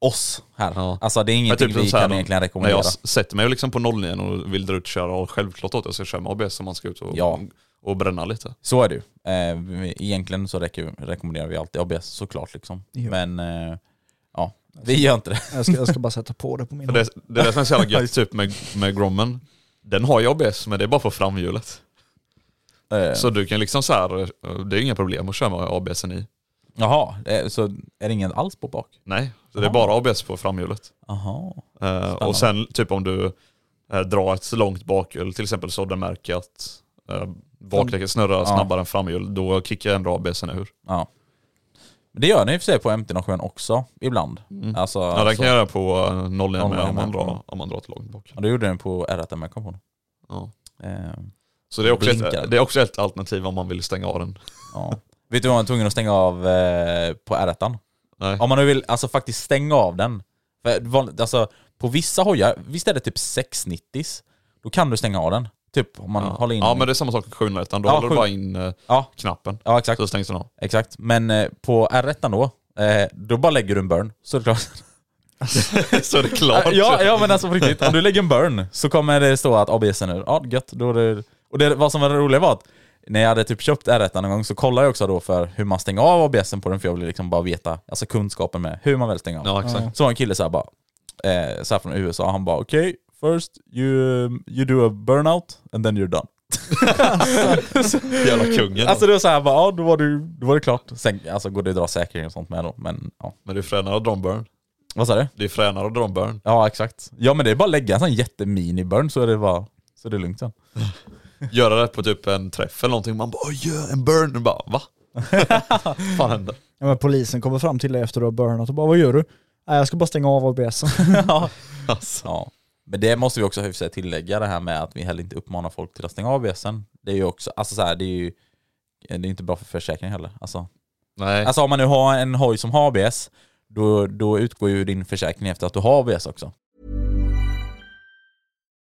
oss här. Ja. Alltså det är Men ingenting som vi så här, kan egentligen När rekommendera. jag s- sätter mig liksom på 09 och vill dra ut och köra, och självklart att jag ska köra med ABS om man ska ut och, Ja. och bränna lite. Så är det ju. Eh, egentligen så rekommenderar vi alltid ABS såklart liksom. Ja. Men eh, ja, vi gör inte det. Jag ska, jag ska bara sätta på det på min För det, det är det som är så jävla gött <laughs> typ med, med Grommen. Den har ju ABS men det är bara på framhjulet. Eh, Så du kan liksom så här, det är inga problem att köra med ABSen i. Jaha, så är det ingen alls på bak? Nej, så det är bara ABS på framhjulet. Jaha. Eh, och sen typ om du eh, drar ett långt bakhjul, till exempel så den märker att eh, bakdäcket snurrar Ja. snabbare än framhjul, då kickar ändå ABSen ur. Ja. Det gör ni i och för sig på MT-07 också, ibland. Alltså, Ja, den alltså, kan jag göra på eh, 09 med om man, med, drar, om man drar ett långt bak. ja, det gjorde den på R1 med kom på. Ja. Eh, Så det är, också ett, det är också ett alternativ om man vill stänga av den. ja. Vet du vad man är tvungen att stänga av eh, på R1? Nej. Om man nu vill alltså faktiskt stänga av den. För, alltså, på vissa hojar, visst är det typ 690 Då kan du stänga av den. Typ om man Ja. håller in... ja men det är samma sak med 701, då Ja, håller du sju- bara in eh, ja, knappen. ja, exakt. Så stängs den av. Exakt. Men eh, på R1 då, eh, då bara lägger du en burn. Så är det klart. <laughs> så är det klart. ja, ja men alltså på riktigt, om du lägger en burn så kommer det stå att ABS är nu, ja gött. Då är det, och det, vad som var roligt var att när jag hade typ köpt R1 någon gång så kollade jag också då för hur man stänger av ABSen på den för jag ville liksom bara veta, alltså kunskapen med hur man väl stänger av. Ja exakt. Så var en kille så här bara, eh, så här från USA, han bara okej, first you, you do a burnout and then you're done. <laughs> Jävla kungen. Alltså det var så här bara, ja då var, du, då var det klart. Sen alltså, går det att dra säkring och sånt med då, men ja. Men det är fränare att dra burn. Vad sa du? Det är fränare att dra burn. Ja exakt. Ja men det är bara att lägga en sån jättemini-burn så är det bara, så är det lugnt sen. <laughs> Göra det på typ en träff eller någonting, man bara "Oj, yeah, en burn. Och bara va? <laughs> fan händer? Ja, men polisen kommer fram till dig efter att du har burnat och bara vad gör du? Nej jag ska bara stänga av ABS. <laughs> ja. Alltså. ja. Men det måste vi också sig tillägga det här med att vi heller inte uppmanar folk till att stänga av ABSen. Det är ju också, alltså så här, det är ju det är inte bra för försäkringen heller. Alltså, Nej. alltså om man nu har en hoj som har ABS, då, då utgår ju din försäkring efter att du har ABS också.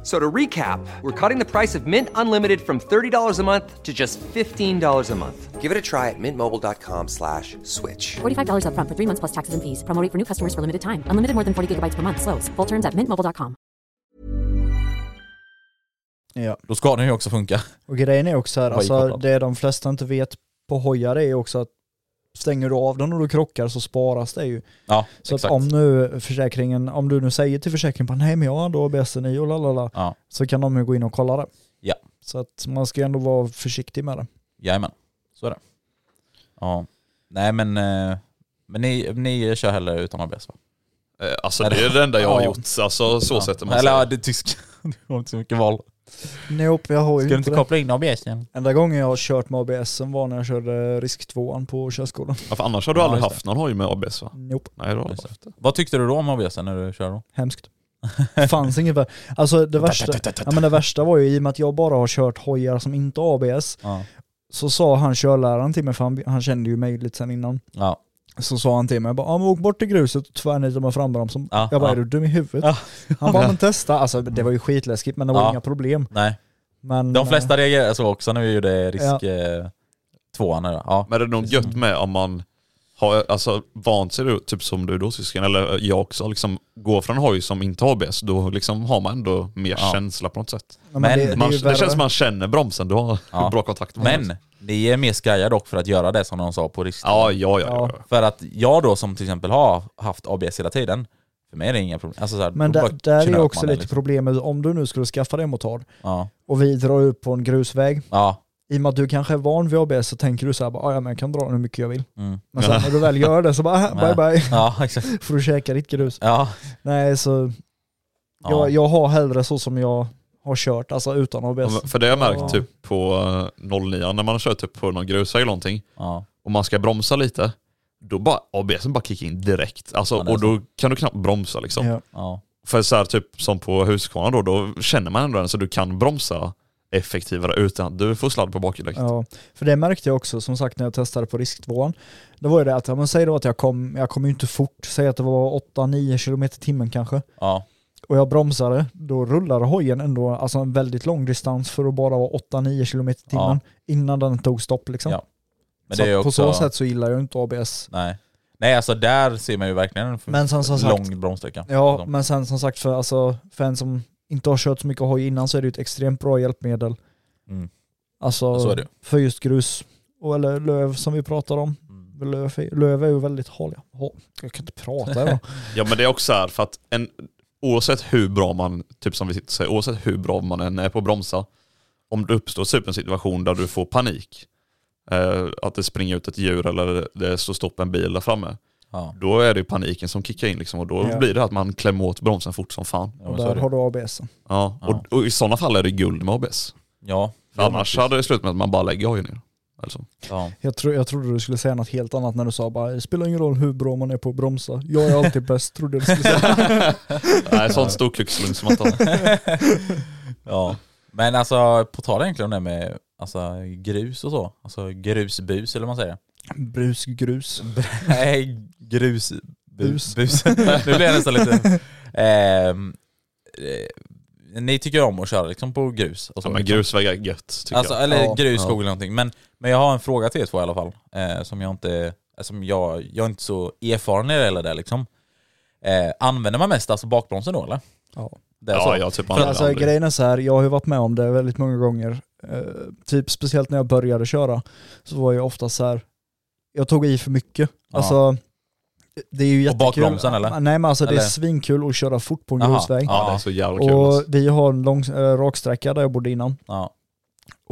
F- So to recap, we're cutting the price of Mint Unlimited from $30 a month to just $15 a month. Give it a try at mintmobile.com slash switch. $45 upfront for three months plus taxes and fees. Promo rate for new customers for limited time. Unlimited more than 40 gigabytes per month. Slows. Full terms at mintmobile.com. ja. Då ska den ju också funka. Och grejen är också här, Vad alltså, ikopplad. det de flesta inte vet på hojar är också att stänger du av den och du krockar så sparas det ju. Ja, Så exakt. att om nu försäkringen, om du nu säger till försäkringen bara nej men jag har ändå ABSen i och lalala, Ja, så kan de ju gå in och kolla det. Ja. Så att man ska ändå vara försiktig med det. jajamän. Så är det. Ja. Nej men, eh, men ni, ni kör hellre utan ABS va? Eh, Alltså det är det enda jag har gjort. Alltså så Ja. sätter man Eller ja, sig. det tycks... Du har inte så mycket val. Nope, jag har ju Ska du inte det. koppla in ABSen? Enda gången jag har kört med ABS var när jag körde risk 2 på körskolan. Ja, för annars har du Ja, aldrig haft någon hoj med ABS va? Nope, Nej, det. Vad tyckte du då om ABSen när du körde då? hemskt. Fanns inget värre. Alltså det <laughs> värsta, ja, men det värsta var ju i och med att jag bara har kört hojar som inte har ABS, Ja. så sa han körläraren till mig, för han, han kände ju mig lite sen innan, Ja. Så sa han till mig bara, ja, men åk bort till gruset och tvärnita med frambromsen. Ja, jag bara, ja. är du dum i huvudet? Ja. Han bara, men testa. Alltså det var ju skitläskigt men det var Ja. inga problem. Nej. Men, De flesta reagerade så också när vi gjorde risk eh, tvåan. Ja. Men det är nog gött med om man har alltså, vant sig då, typ som du då syskon, eller jag också, liksom går från hoj som inte har ABS, då liksom har man ändå mer Ja. känsla på något sätt. Ja, men Men det, det, Man, det, känns som man känner bromsen, du har Ja. <laughs> bra kontakt med. Men ni är mer skraja dock för att göra det som de sa på risk. Ja, ja, ja. ja. Ja. För att jag då som till exempel har haft ABS hela tiden, för mig är det inga problem. Alltså så här, Men där, där är också lite liksom. problemet, om du nu skulle skaffa dig en motard Ja. och vi drar upp på en grusväg, Ja. I och med att du kanske är van vid ABS så tänker du så här, bara, "Ah, ja men jag kan dra den hur mycket jag vill. Mm. Men sen när du väl gör det så bara, "Ah, <laughs> bye bye, Ja, exakt. <laughs> får du käka ditt grus. Ja. Nej så, Ja. jag, jag har hellre så som jag har kört, alltså utan ABS. För det har jag märkt Ja. typ på eh, 09 när man har kört typ på någon grusväg eller någonting Ja. och man ska bromsa lite, då bara ABS bara kickar in direkt. Alltså, Ja, och då kan du knappt bromsa liksom. Ja. Ja. För så här, typ som på Husqvarna då, då känner man ändå den så du kan bromsa effektivare utan att du får sladd på bakhjulet. Ja, för det märkte jag också som sagt när jag testade på risktvåan. Det var ju det att, ja, men säg då att jag kom, jag kom ju inte fort, säg att det var 8-9 km i timmen kanske. Ja. Och jag bromsade, då rullade hojen ändå alltså en väldigt lång distans för att bara vara 8-9 km i timmen innan den tog stopp liksom. Ja. Men så att på också... så sätt så gillar jag inte ABS. Nej. Nej alltså där ser man ju verkligen en Men sagt- lång bromssträcka. Ja, Liksom. men sen som sagt för, alltså, för en som inte har kört så mycket hoj innan så är det ett extremt bra hjälpmedel. Mm. Alltså för just grus, och, eller löv som vi pratar om. Mm. Löv, är- löv är ju väldigt haliga. Ha, jag kan inte prata idag. <laughs> Ja men det är också här för att en, oavsett hur bra man, typ som vi sitter och säger, oavsett hur bra man än är på att bromsa, om det uppstår typ en situation där du får panik, eh, att det springer ut ett djur eller det står stopp en bil där framme, Ja. då är det paniken som kickar in liksom och då Ja. blir det att man klämmer åt bromsen fort som fan. Ja, och där har du ABS. Ja, Ja. Och, och i sådana fall är det guld med ABS. Ja. För annars hade det slutat med att man bara lägger hojen ner. Alltså. Ja. Jag, tro, jag trodde du skulle säga något helt annat när du sa bara det spelar ingen roll hur bra man är på att bromsa. Jag är alltid bäst, trodde jag du skulle säga. <laughs> Nej, sånt storkukslugn som man har. <laughs> ja. Men alltså på tal egentligen om det med alltså, grus och så. Alltså grusbus eller vad man säger. Brusgrus. <laughs> Nej, grus... Bus. Bus. <laughs> nu blir jag nästan lite... <laughs> Ehm, eh, ni tycker om att köra liksom på grus? Och så, Ja, men liksom. grusvägar gött tycker Alltså, jag. eller Ja. grus, Ja. skog eller någonting. Men, men jag har en fråga till er två i alla fall. Eh, som jag inte... eh, Som jag, jag är inte så erfaren i det eller det liksom. Eh, använder man mest alltså bakbromsen då eller? Ja. Det är Ja, så? jag typ För använder alltså aldrig. grejen är så här, jag har ju varit med om det väldigt många gånger. Eh, typ speciellt när jag började köra så var jag ofta så här. jag tog i för mycket. Ja. Alltså, det är ju Och jättekul. bakbromsen, eller? Nej men alltså det Eller? är svinkul att köra fort på en grusväg. Ja, det är så jävla kul. Och alltså. vi har en lång, äh, raksträcka där jag bodde innan. Ja,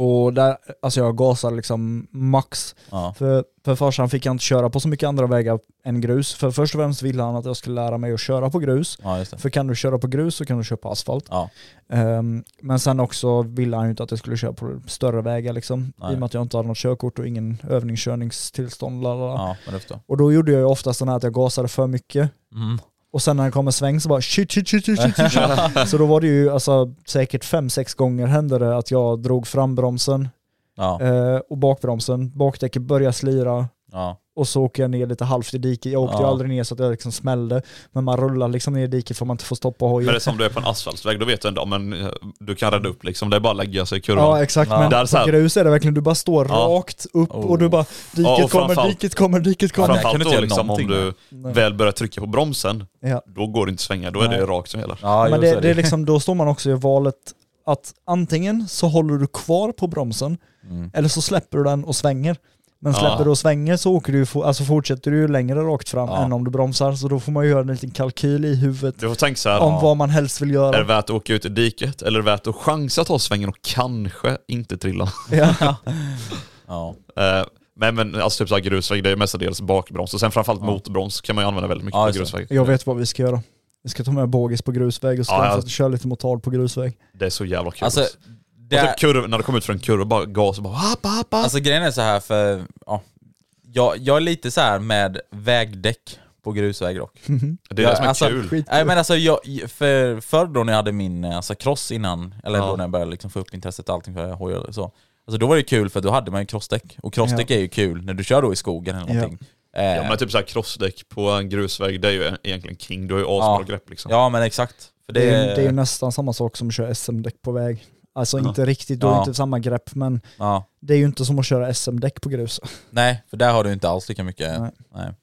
Och där, alltså jag gasar liksom max. ja, För, för farsan fick jag inte köra på så mycket andra vägar än grus. För först och främst ville han att jag skulle lära mig att köra på grus. ja. För kan du köra på grus så kan du köra på asfalt. Ja, Ehm, men sen också ville han ju inte att jag skulle köra på större vägar liksom. Nej. I och med att jag inte hade något körkort och ingen övningskörningstillstånd. lalala. ja. Och då gjorde jag ju oftast den här att jag gasade för mycket. mm. Och sen när det kom en sväng så bara shit shit shit shit shit, shit. <laughs> Så då var det ju alltså säkert fem sex gånger hände det att jag drog frambromsen Ja, eh, och bakbromsen. Bakdäcket började slira ja, och så åker jag ner lite halvt i diket. Jag åkte ju Ja. aldrig ner så att jag liksom smällde. Men man rullar liksom ner i diket för man inte får stoppa hojen. Men det är som du är på en asfaltsväg, då vet du ändå, men eh, du kan rädda upp liksom. Det är bara att lägga sig i kurvan. Ja exakt, Ja. men Där så här- på grus är det verkligen, du bara står Ja. rakt upp Oh. och du bara diket Ja, kommer, framförallt- diket kommer, diket kommer. Ja, kan Framförallt du inte då liksom, om du Nej. väl börjar trycka på bromsen, Ja. då går det inte att svänga. Då är Nej. det rakt som gäller. ja men det, det är liksom, då står man också i valet att antingen så håller du kvar på bromsen Mm. eller så släpper du den och svänger. Men Ja. släpper du och svänger så åker du, alltså fortsätter du längre rakt fram Ja. än om du bromsar. Så då får man ju göra en liten kalkyl i huvudet Du får tänka så här, om vad man helst vill är göra. det värt att åka ut i diket eller är det värt att chansa att ta svängen och kanske inte trilla? <laughs> Ja. <laughs> Ja, Eh, Men, men alltså typ så här grusväg, det är mestadels bakbroms och sen framförallt Ja. motorbroms kan man ju använda väldigt mycket Ja, på grusväg. Jag vet vad vi ska göra. Vi ska ta med bågis på grusväg och ska Ja, ja. köra lite motard på grusväg. Det är så jävla kul. Alltså, Alltså, det och är, typ kurv, när du kommer ut för en kurva, bara gas och bara app, app, app. alltså grejen är så här för, ja, jag, jag är lite så här med vägdäck på grusväg dock. <laughs> det är det Ja, som är alltså, kul. Nej men alltså jag, för förr då när jag hade min alltså, cross innan, eller Ja. då när jag började liksom få upp intresset och allting för hojar och så. Alltså då var det kul för då hade man ju crossdäck. Och crossdäck är ju kul när du kör då i skogen eller Ja. någonting. Eh, Ja men typ såhär crossdäck på en grusväg, det är ju egentligen king. Du har ju asbra Ja. grepp liksom. ja men exakt. För Det, det, är, ju- det är ju nästan samma sak som att köra SM-däck på väg. Alltså inte riktigt, du har Ja. inte samma grepp men ja. det är ju inte som att köra SM-däck på grus. <laughs> Nej, för där har du inte alls lika mycket. Nej. Nej.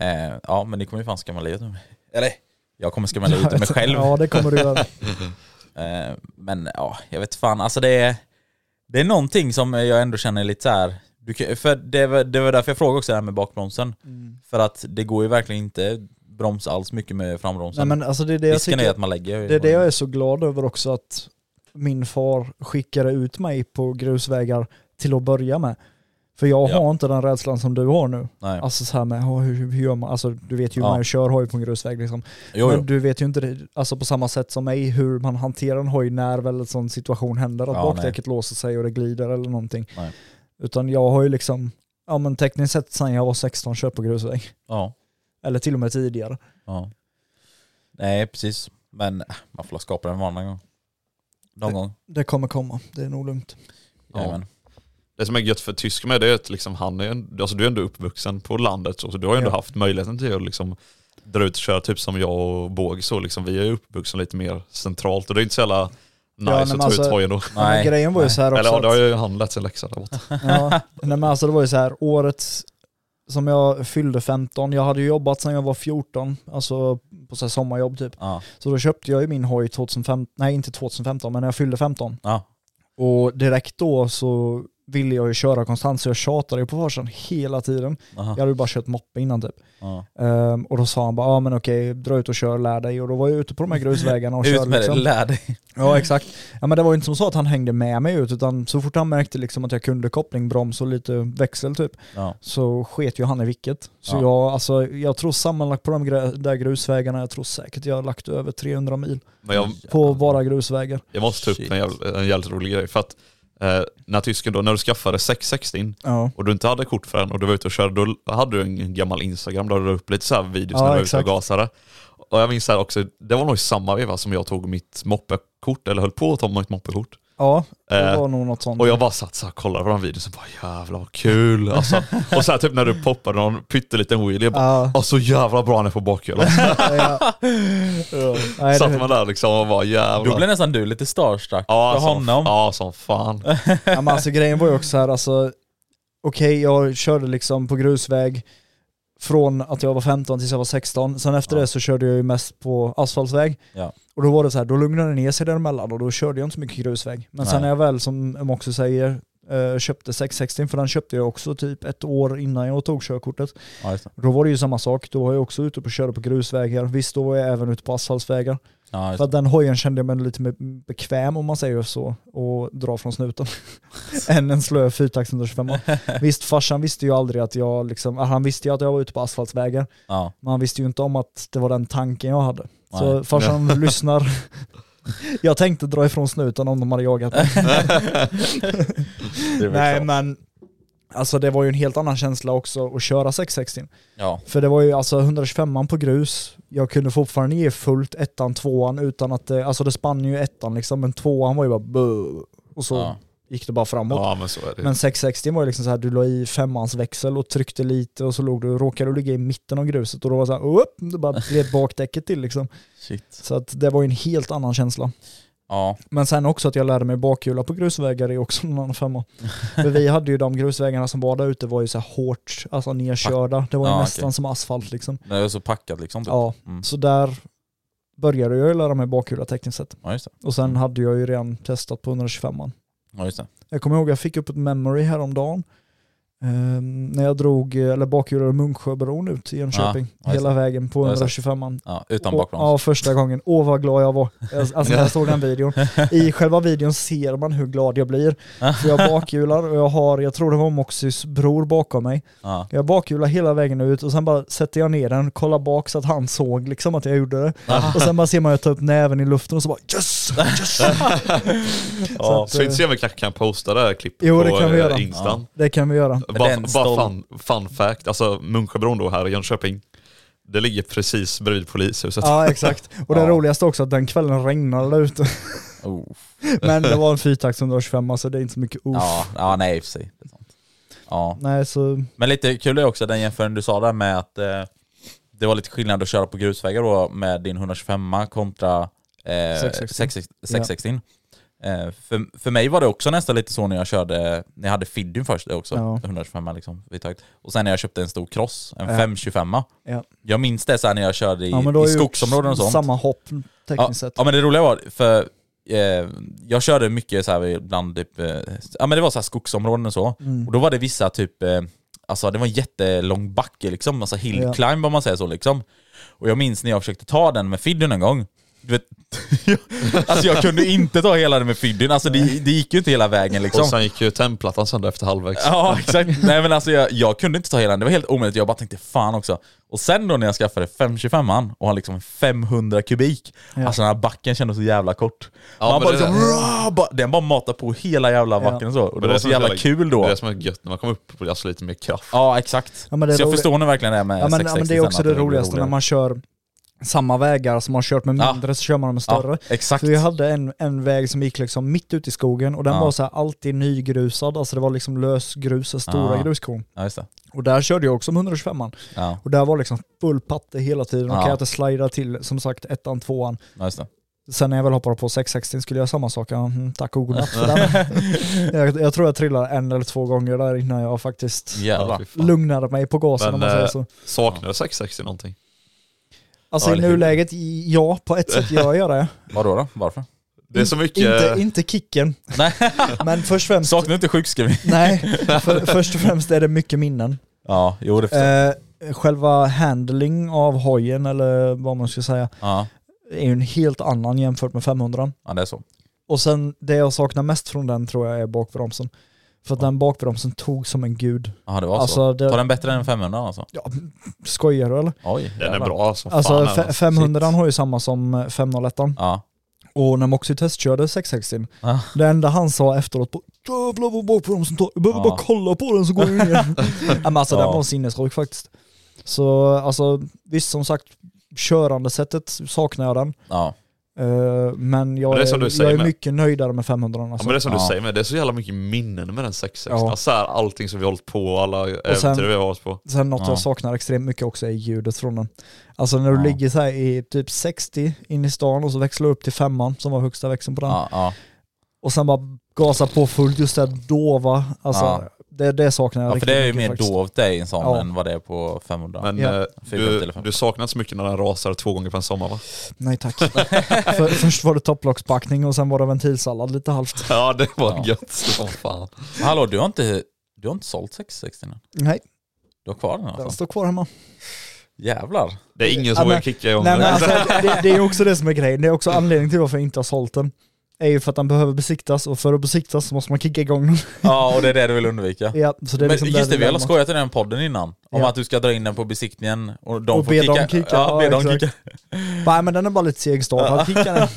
Eh, ja men ni kommer ju fan skamma livet ur mig. Eller, jag kommer skamma <laughs> livet ur mig själv. <laughs> Ja det kommer du göra. Eh, men ja, jag vet fan. Alltså det är, det är någonting som jag ändå känner lite så här. Du för det var, det var därför jag frågade också det här med bakbromsen. För att det går ju verkligen inte bromsa alls mycket med Nej frambromsen. men alltså det är det jag Risken är tycker, att man lägger... det är det jag är så glad över också att min far skickade ut mig på grusvägar till att börja med. För jag Ja. har inte den rädslan som du har nu. Nej. Alltså så här med, "Åh, hur, hur gör man? Alltså du vet ju hur Ja. man kör hoj på en grusväg liksom. jo, Men jo. du vet ju inte alltså på samma sätt som mig hur man hanterar en hoj när väl en sån situation händer, att Ja, bakdäcket låser sig och det glider eller någonting. Nej. Utan jag har ju liksom, ja men tekniskt sett sedan jag var 16 kört på grusväg. Ja, Eller till och med tidigare. ja. Nej precis. Men man får skapa den vanan någon gång. Någon gång. Det kommer komma, det är nog lugnt. Ja. Det som är gött för tysk med det är att liksom han är, alltså du är ändå uppvuxen på landet så, så du har ju ändå Ja. haft möjligheten till att liksom dra ut och köra typ som jag och Båg så liksom, vi är ju uppvuxna lite mer centralt och det är inte så jävla nice nej, att ta alltså- ut hojen då. Ja, Nej, grejen var ju så här också Eller ja, det har ju han lärt sig läxa där borta. Ja, nej men alltså det var ju så här, året som jag fyllde 15, jag hade jobbat sedan jag var 14, alltså på så sommarjobb typ. Ja. Så då köpte jag ju min hoj 2015, nej inte 2015 men när jag fyllde 15. Ja. Och direkt då så ville jag ju köra konstant så jag tjatade ju på farsan hela tiden. Aha. Jag hade ju bara kört moppe innan typ. Ehm, och då sa han bara, ja men okej, dra ut och kör, lär dig. Och då var jag ute på de här grusvägarna och <laughs> Ut körde med liksom. det, lär dig. Ja exakt. Ja men det var ju inte som så att han hängde med mig ut utan så fort han märkte liksom att jag kunde koppling, broms och lite växel typ Ja. så sket ju han i vilket. Så Ja. jag, alltså, jag tror sammanlagt på de grä- där grusvägarna, jag tror säkert jag har lagt över 300 mil jag, på bara grusvägar. jag måste ta upp en jävligt, en jävligt rolig grej för att eh, när tysken då, när du skaffade 660 Ja. och du inte hade kort för den och du var ute och körde, då hade du en gammal Instagram där du la upp lite så här videos Ja, när du var ute och gasade. Och jag minns här också, det var nog i samma veva som jag tog mitt moppekort, eller höll på att ta mitt moppekort. Ja, det Eh, var nog något sånt. Och jag bara satt så här och kollade på den videon och bara jävlar vad kul. Alltså, <laughs> och så här, typ när du poppade någon pytteliten wheelie, jag bara Ja. Så jävla bra han är på bakhjulet. <laughs> <laughs> ja. Nej, Satt man där liksom och bara jävlar. Då blev nästan du lite starstruck ja, för som, honom. ja, som fan. ja, men alltså grejen var ju också här, alltså okej jag körde liksom på grusväg från att jag var 15 tills jag var 16. Sen efter Ja. det så körde jag ju mest på asfaltsväg. Ja. Och då var det så här, då lugnade det ner sig däremellan och då körde jag inte så mycket grusväg. Men sen Nej. när jag väl, som också säger, eh, köpte 660, för den köpte jag också typ ett år innan jag tog körkortet. Ja. Då var det ju samma sak, då var jag också ute på och körde på grusvägar. Visst, då var jag även ute på asfaltsvägar. Ja, För den hojen kände jag mig lite mer bekväm om man säger så, och dra från snuten. <laughs> än en slö fyrtakt 125 Visst, farsan visste ju aldrig att jag liksom, han visste ju att jag var ute på asfaltsvägar, Ja. men han visste ju inte om att det var den tanken jag hade. Så Nej. farsan <laughs> lyssnar. Jag tänkte dra ifrån snuten om de hade jagat mig. <laughs> Nej klart. men, alltså det var ju en helt annan känsla också att köra 660. Ja. För det var ju alltså 125 på grus, jag kunde fortfarande ge fullt ettan, tvåan utan att det, alltså det spann ju ettan liksom, men tvåan var ju bara buh, och så Ja. gick det bara framåt. Ja men så är det. Men 660 var ju liksom så här, du la i femmans växel och tryckte lite och så låg du, råkade du ligga i mitten av gruset och då var det så här, upp, det bara gled bakdäcket till liksom. Shit. Så att det var ju en helt annan känsla. Ja. Men sen också att jag lärde mig bakhjula på grusvägar är också en annan femma. <laughs> För vi hade ju de grusvägarna som var där ute var ju så hårt, alltså nerkörda. Det var ju Ja, nästan okej. som asfalt liksom. Det är så packat liksom. Typ. Ja, Mm. så där började jag ju lära mig bakhjula tekniskt sett. Ja. Och sen Mm. hade jag ju redan testat på 125 Ja. Jag kommer ihåg jag fick upp ett memory häromdagen Ehm, när jag drog, eller bakhjulade Munksjöbron ut till Jönköping. Ja, hela vägen på Ja, just det. 125an. Ja, utan bakbroms. Ja, första gången. Åh vad glad jag var. Alltså <laughs> när jag såg den videon. I <laughs> själva videon ser man hur glad jag blir. För jag bakhjular och jag har, jag tror det var Moxys bror bakom mig. Ja. Jag bakhjular hela vägen ut och sen bara sätter jag ner den, kollar bak så att han såg liksom att jag gjorde det. Och sen bara ser man jag ta upp näven i luften och så bara yes! yes! <laughs> så att, Så inte eh, se om vi kanske kan posta det här klippet Jo, på det kan vi eh, göra. Instan. det kan vi göra. Bara, bara fun, fun fact, alltså Munksjöbron då här i Jönköping, det ligger precis bredvid polishuset. Ja exakt. Och det <laughs> Ja. roligaste också att den kvällen regnade där ute. Oh. <laughs> Men det var en fyrtakts 125 så alltså det är inte så mycket uff. Ja, ja, nej i och för sig. Ja. Nej så, Men lite kul är också den jämförelsen du sa där med att eh, det var lite skillnad att köra på grusvägar då med din 125 kontra eh, 660. 660. 660. Eh, för, för mig var det också nästan lite så när jag körde, när jag hade Fiddyn först också, Ja. 125 liksom, vidtakt. Och sen när jag köpte en stor cross, en Ja. 525 ja. Jag minns det så här när jag körde i, ja i skogsområden och sånt. samma hopp Ja, tekniskt sett. ja men det roliga var, för eh, jag körde mycket så här bland typ, eh, ja men det var så här skogsområden och så. Mm. Och då var det vissa typ, eh, alltså det var en jättelång backe liksom, alltså hill climb om man säger så liksom. Och jag minns när jag försökte ta den med Fiddyn en gång. Du vet, <laughs> alltså jag kunde inte ta hela den med Fiddyn, alltså det, det gick ju inte hela vägen liksom. Och sen gick ju tennplattan sönder efter halvvägs. Ja <laughs> exakt, nej men alltså jag, jag kunde inte ta hela den, det var helt omöjligt, jag bara tänkte fan också. Och sen då när jag skaffade 525an och har liksom 500 kubik, Ja. alltså den här backen kändes så jävla kort. Ja, Man men bara det- liksom, "Rah!" bara, den bara matar på hela jävla Ja. backen och så. Och det, Men var är så jävla kul då. Det är det som är gött när man kommer upp på alltså, lite mer kraft. Ja exakt. Ja, men det är så jag förstår nog verkligen det med Ja men, ja, 660 men det är också det roligaste när man kör samma vägar som man har kört med Ja. mindre så kör man med större. Ja, exakt. För vi hade en, en väg som gick liksom mitt ute i skogen och den Ja. var så här alltid nygrusad, alltså det var liksom lösgrus, stora Ja. gruskorn. Ja just det. Och där körde jag också med 125an. Ja, Och där var liksom full patte hela tiden och Ja. kan jag inte slida till som sagt ettan, tvåan. ja just det. Sen när jag väl hoppade på 660 skulle jag göra samma sak. Ja, mm, tack och godnatt för <laughs> den. jag, jag tror jag trillade en eller två gånger där innan jag faktiskt Jävlar. lugnade mig på gasen Men, om man säger eh, så. Saknar du 660 någonting? Alltså ja, i eller hur? nuläget, ja på ett sätt gör jag det. <laughs> Vadå då? Varför? Det är så mycket... Inte, inte kicken, Nej, <laughs> men först och främst, saknar inte sjukskrivning? <laughs> nej, för, först och främst är det mycket minnen. Ja, jo det förstår jag. Eh, själva handling av hojen, eller vad man ska säga, Ja, är ju en helt annan jämfört med 500. ja det är så. Och sen det jag saknar mest från den tror jag är bakbromsen. För att den bakbromsen tog som en gud. Ja det var Alltså, så. det- Var den bättre än 500 alltså? Ja, skojar du eller? Oj, Den är bra som Alltså fan. alltså. 500 Shit. har ju samma som eh, 501 Ja. och när Moxie testkörde 660 Ja. Det enda han sa efteråt på Jävlar vad bakbromsen tar, jag behöver Ja. bara kolla på den så går den ner. <laughs> ja, men alltså den Ja. var sinnessjuk faktiskt. Så alltså visst som sagt, körandesättet saknar jag den. Ja. Eh, men jag Men är är, jag är med- mycket nöjdare med 500 Ja, alltså. men det är som Ja. du säger, med, det är så jävla mycket minnen med den 660. Ja. Alltså här, allting som vi har hållit på, alla sen- äventyr vi har varit på. Sen något Ja. jag saknar extremt mycket också är ljudet från den. Alltså när du Ja. ligger så här i typ 60 in i stan och så växlar du upp till femman som var högsta växeln på den. Ja, ja. Och sen bara gasa på fullt, just det där dova. Alltså Ja. Det, det saknar jag ja för det är ju mer faktiskt. dovt det i en sån Ja. än vad det är på 500. Men Ja. eh, 450 du, eller 500. du saknar så mycket när den rasar två gånger på en sommar va? Nej tack. <laughs> För, först var det topplockspackning och sen var det ventilsallad lite halvt. <laughs> Ja det var Ja. gött som fan. Hallå, du har inte, du har inte sålt 660 nu? Nej, Du har kvar den den alltså? står kvar hemma. Jävlar. Det är ingen Ja, som men- vågar kicka igång Nej, den. men alltså, <laughs> det, det är också det som är grejen. Det är också anledningen till varför jag inte har sålt den. Är ju för att den behöver besiktas och för att besiktas så måste man kicka igång den. Ja, och det är det du vill undvika. Ja, så det är Men liksom just det, vi har skojat i den podden innan. Om Ja. att du ska dra in den på besiktningen och de Och får be kicka. dem kicka. Ja, be Ja, dem kicka. Nej men den är bara lite segstartad, kicka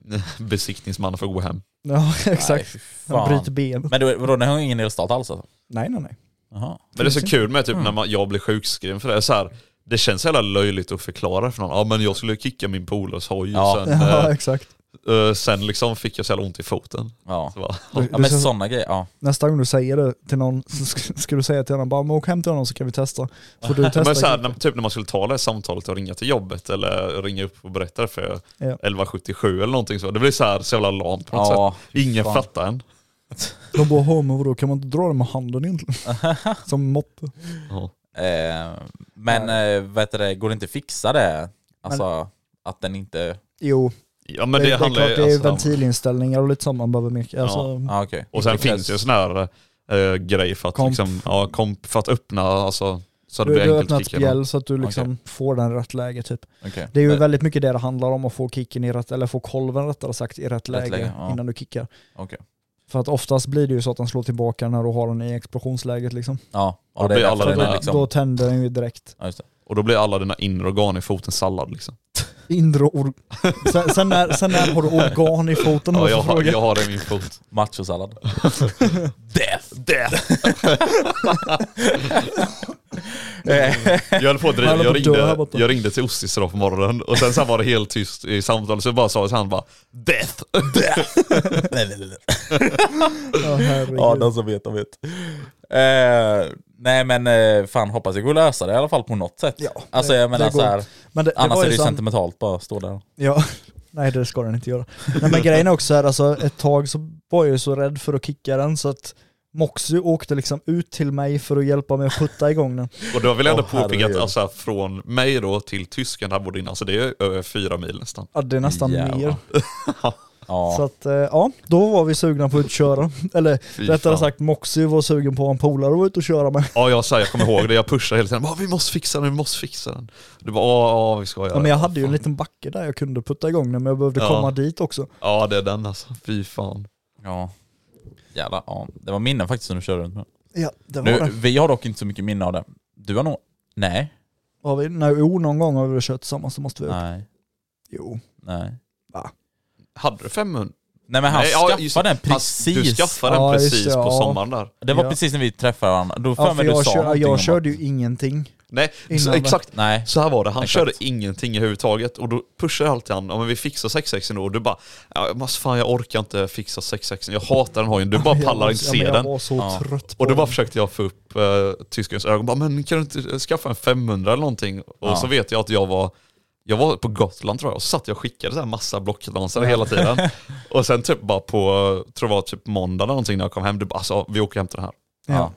den. <laughs> Besiktningsmannen får gå hem. Ja <laughs> Nej, exakt. Den fan. bryter ben. Men du, vadå, den har ingen elstart alls alltså? Nej nej nej. Jaha. Men det är så kul med typ Mm. när man, jag blir sjukskriven för det är så här. Det känns så jävla löjligt att förklara för någon. Ja men jag skulle kicka min polares hoj Ja. sen, <laughs> Ja eh, exakt. Eh, sen liksom fick jag så jävla ont i foten. Ja. Så bara, ja men sådana grejer, ja. nästa gång du säger det till någon så ska, ska du säga till honom bara men åk hem till honom så kan vi testa. Får du testa men så här, när, typ när man skulle ta det här samtalet och ringa till jobbet eller ringa upp och berätta det för Ja. 1177 eller någonting så. Det blir så här så jävla lamt på något Ja, sätt. Ingen fan. fattar en. <laughs> De bara, "Jaha, men vadå kan man inte dra den med handen egentligen? <laughs> Som moppe. Ja. Eh, men eh, vet du, det, går det inte att fixa det? Alltså att den inte... Jo, Ja men det, det, det, är handlar klart ju... det är Alltså, ventilinställningar och lite sånt man behöver mycket. Alltså, Ja okej. och sen finns det ju sån här eh, grej för att, Komp. liksom, ja, komp för att öppna, alltså, så att det Du, blir du enkelt öppnar att ett kicka. spjäll så att du liksom får den rätt läge typ. Okej. Det är ju Men- väldigt mycket det det handlar om, att få kicken i rätt, eller få kolven rättare sagt i rätt, läge, läge, ja. innan du kickar. Okej. För att oftast blir det ju så att den slår tillbaka när du har den i explosionsläget liksom. Ja, Och det blir alla dina- är liksom... Då tänder den ju direkt. Ja, just det. Och då blir alla dina inre organ i foten sallad liksom. Inre or- sen, sen, när, sen när har du organ i foten? Ja, jag, har, jag har det i min fot. Machosallad. <laughs> Death! Death! <laughs> jag höll på att driva, jag ringde, jag ringde till Ossis idag på morgonen och sen så var det helt tyst i samtalet så jag bara sa han bara Death! <laughs> Ja, herregud. Ja, de som vet, de vet. Eh, nej men eh, fan hoppas det går att lösa det i alla fall på något sätt. Ja, alltså jag menar det går. så här, Men det, det annars är det ju så- sentimentalt bara att stå där. Ja, <laughs> nej det ska den inte göra. Nej, men grejen är också här, alltså ett tag så var jag ju så rädd för att kicka den så att Moxie åkte liksom ut till mig för att hjälpa mig att putta igång den. <laughs> Och då vill jag ändå Åh, påpeka att alltså, från mig då till tysken där bodde innan, alltså det är över fyra mil nästan. Ja, det är nästan Jävlar. mer. <laughs> Ja. Så att eh, ja, då var vi sugna på att köra. Eller Fy rättare fan. sagt Moxie var sugen på en polare att vara ute och köra med. Ja jag, säger, jag kommer ihåg det, jag pushade hela tiden, "Bara, vi måste fixa den, vi måste fixa den. Du bara ja, vi ska göra Ja, men jag det." hade ju en liten backe där jag kunde putta igång den men jag behövde Ja. komma dit också. Ja det är den alltså, fy fan. ja. Jävlar, ja. Det var minnen faktiskt när du körde runt med. Ja, det var Nu, det. vi har dock inte så mycket minne av det. Du har nog... Nej. Har vi, nej, jo, någon gång har vi kört tillsammans, det måste vi gjort. Nej. Jo. Nej. Hade du 500? Nej men han Nej, ja, skaffade just- den Han- precis. Du skaffade den Ja, precis det, på ja. sommaren där. Det var Ja. precis när vi träffade varandra. Då för Ja, för jag, sa kör, jag om körde ju ingenting. Nej, så, exakt. Nej. Så här var det, han Exakt. körde ingenting överhuvudtaget och då pushade jag alltid han, ja men vi fixar 6 då och du bara, ja men fan jag orkar inte fixa 6 jag hatar den hojen, du <laughs> bara pallar var- inte ja, se den. var så Ja. trött på Och då bara försökte jag få upp uh, tyskens ögon, bara, men kan du inte skaffa en 500 eller någonting? Och Ja. så vet jag att jag var jag var på Gotland tror jag och så satt jag och skickade så här massa blockdansare hela tiden. <laughs> och sen typ bara på, tror det var typ måndag eller någonting när jag kom hem, du bara alltså vi åker och hämtar den här. Ja. Ja.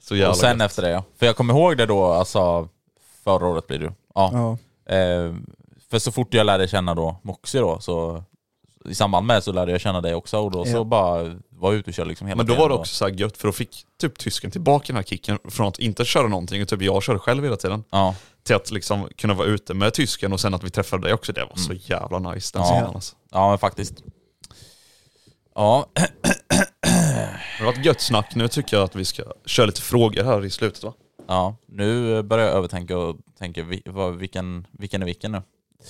Så jävla Och sen gött. efter det ja. För jag kommer ihåg det då, alltså förra året blir det ju. Ja. Ja. Eh, för så fort jag lärde känna då Moxie då, så i samband med så lärde jag känna dig också och då så Ja. bara var jag ute och körde liksom hela Men då tiden var det också så här gött för då fick typ tysken tillbaka den här kicken från att inte köra någonting och typ jag körde själv hela tiden. Ja. Till att liksom kunna vara ute med tysken och sen att vi träffade dig också, det var så jävla nice den Ja. sommaren alltså. ja men faktiskt. Ja, Det var ett gött snack, nu tycker jag att vi ska köra lite frågor här i slutet va? ja, nu börjar jag övertänka och tänka vilken, vilken är vilken nu?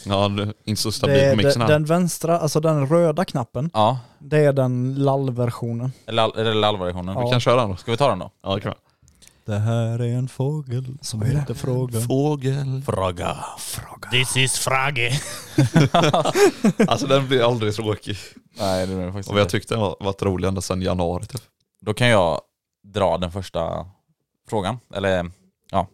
Ja, inte så stabil på mixen den, här. den vänstra, alltså den röda knappen, Ja, det är den lall-versionen. är det lallversionen? Vi kan köra den då. Ska vi ta den då? Ja, det kan vi. Det här är en fågel som heter Fråga. Fågel. Fråga. This is Frage. <laughs> Alltså den blir aldrig tråkig. Nej det det faktiskt Och vi har inte. tyckt den varit rolig ända sedan januari typ. Då kan jag dra den första frågan. Eller ja,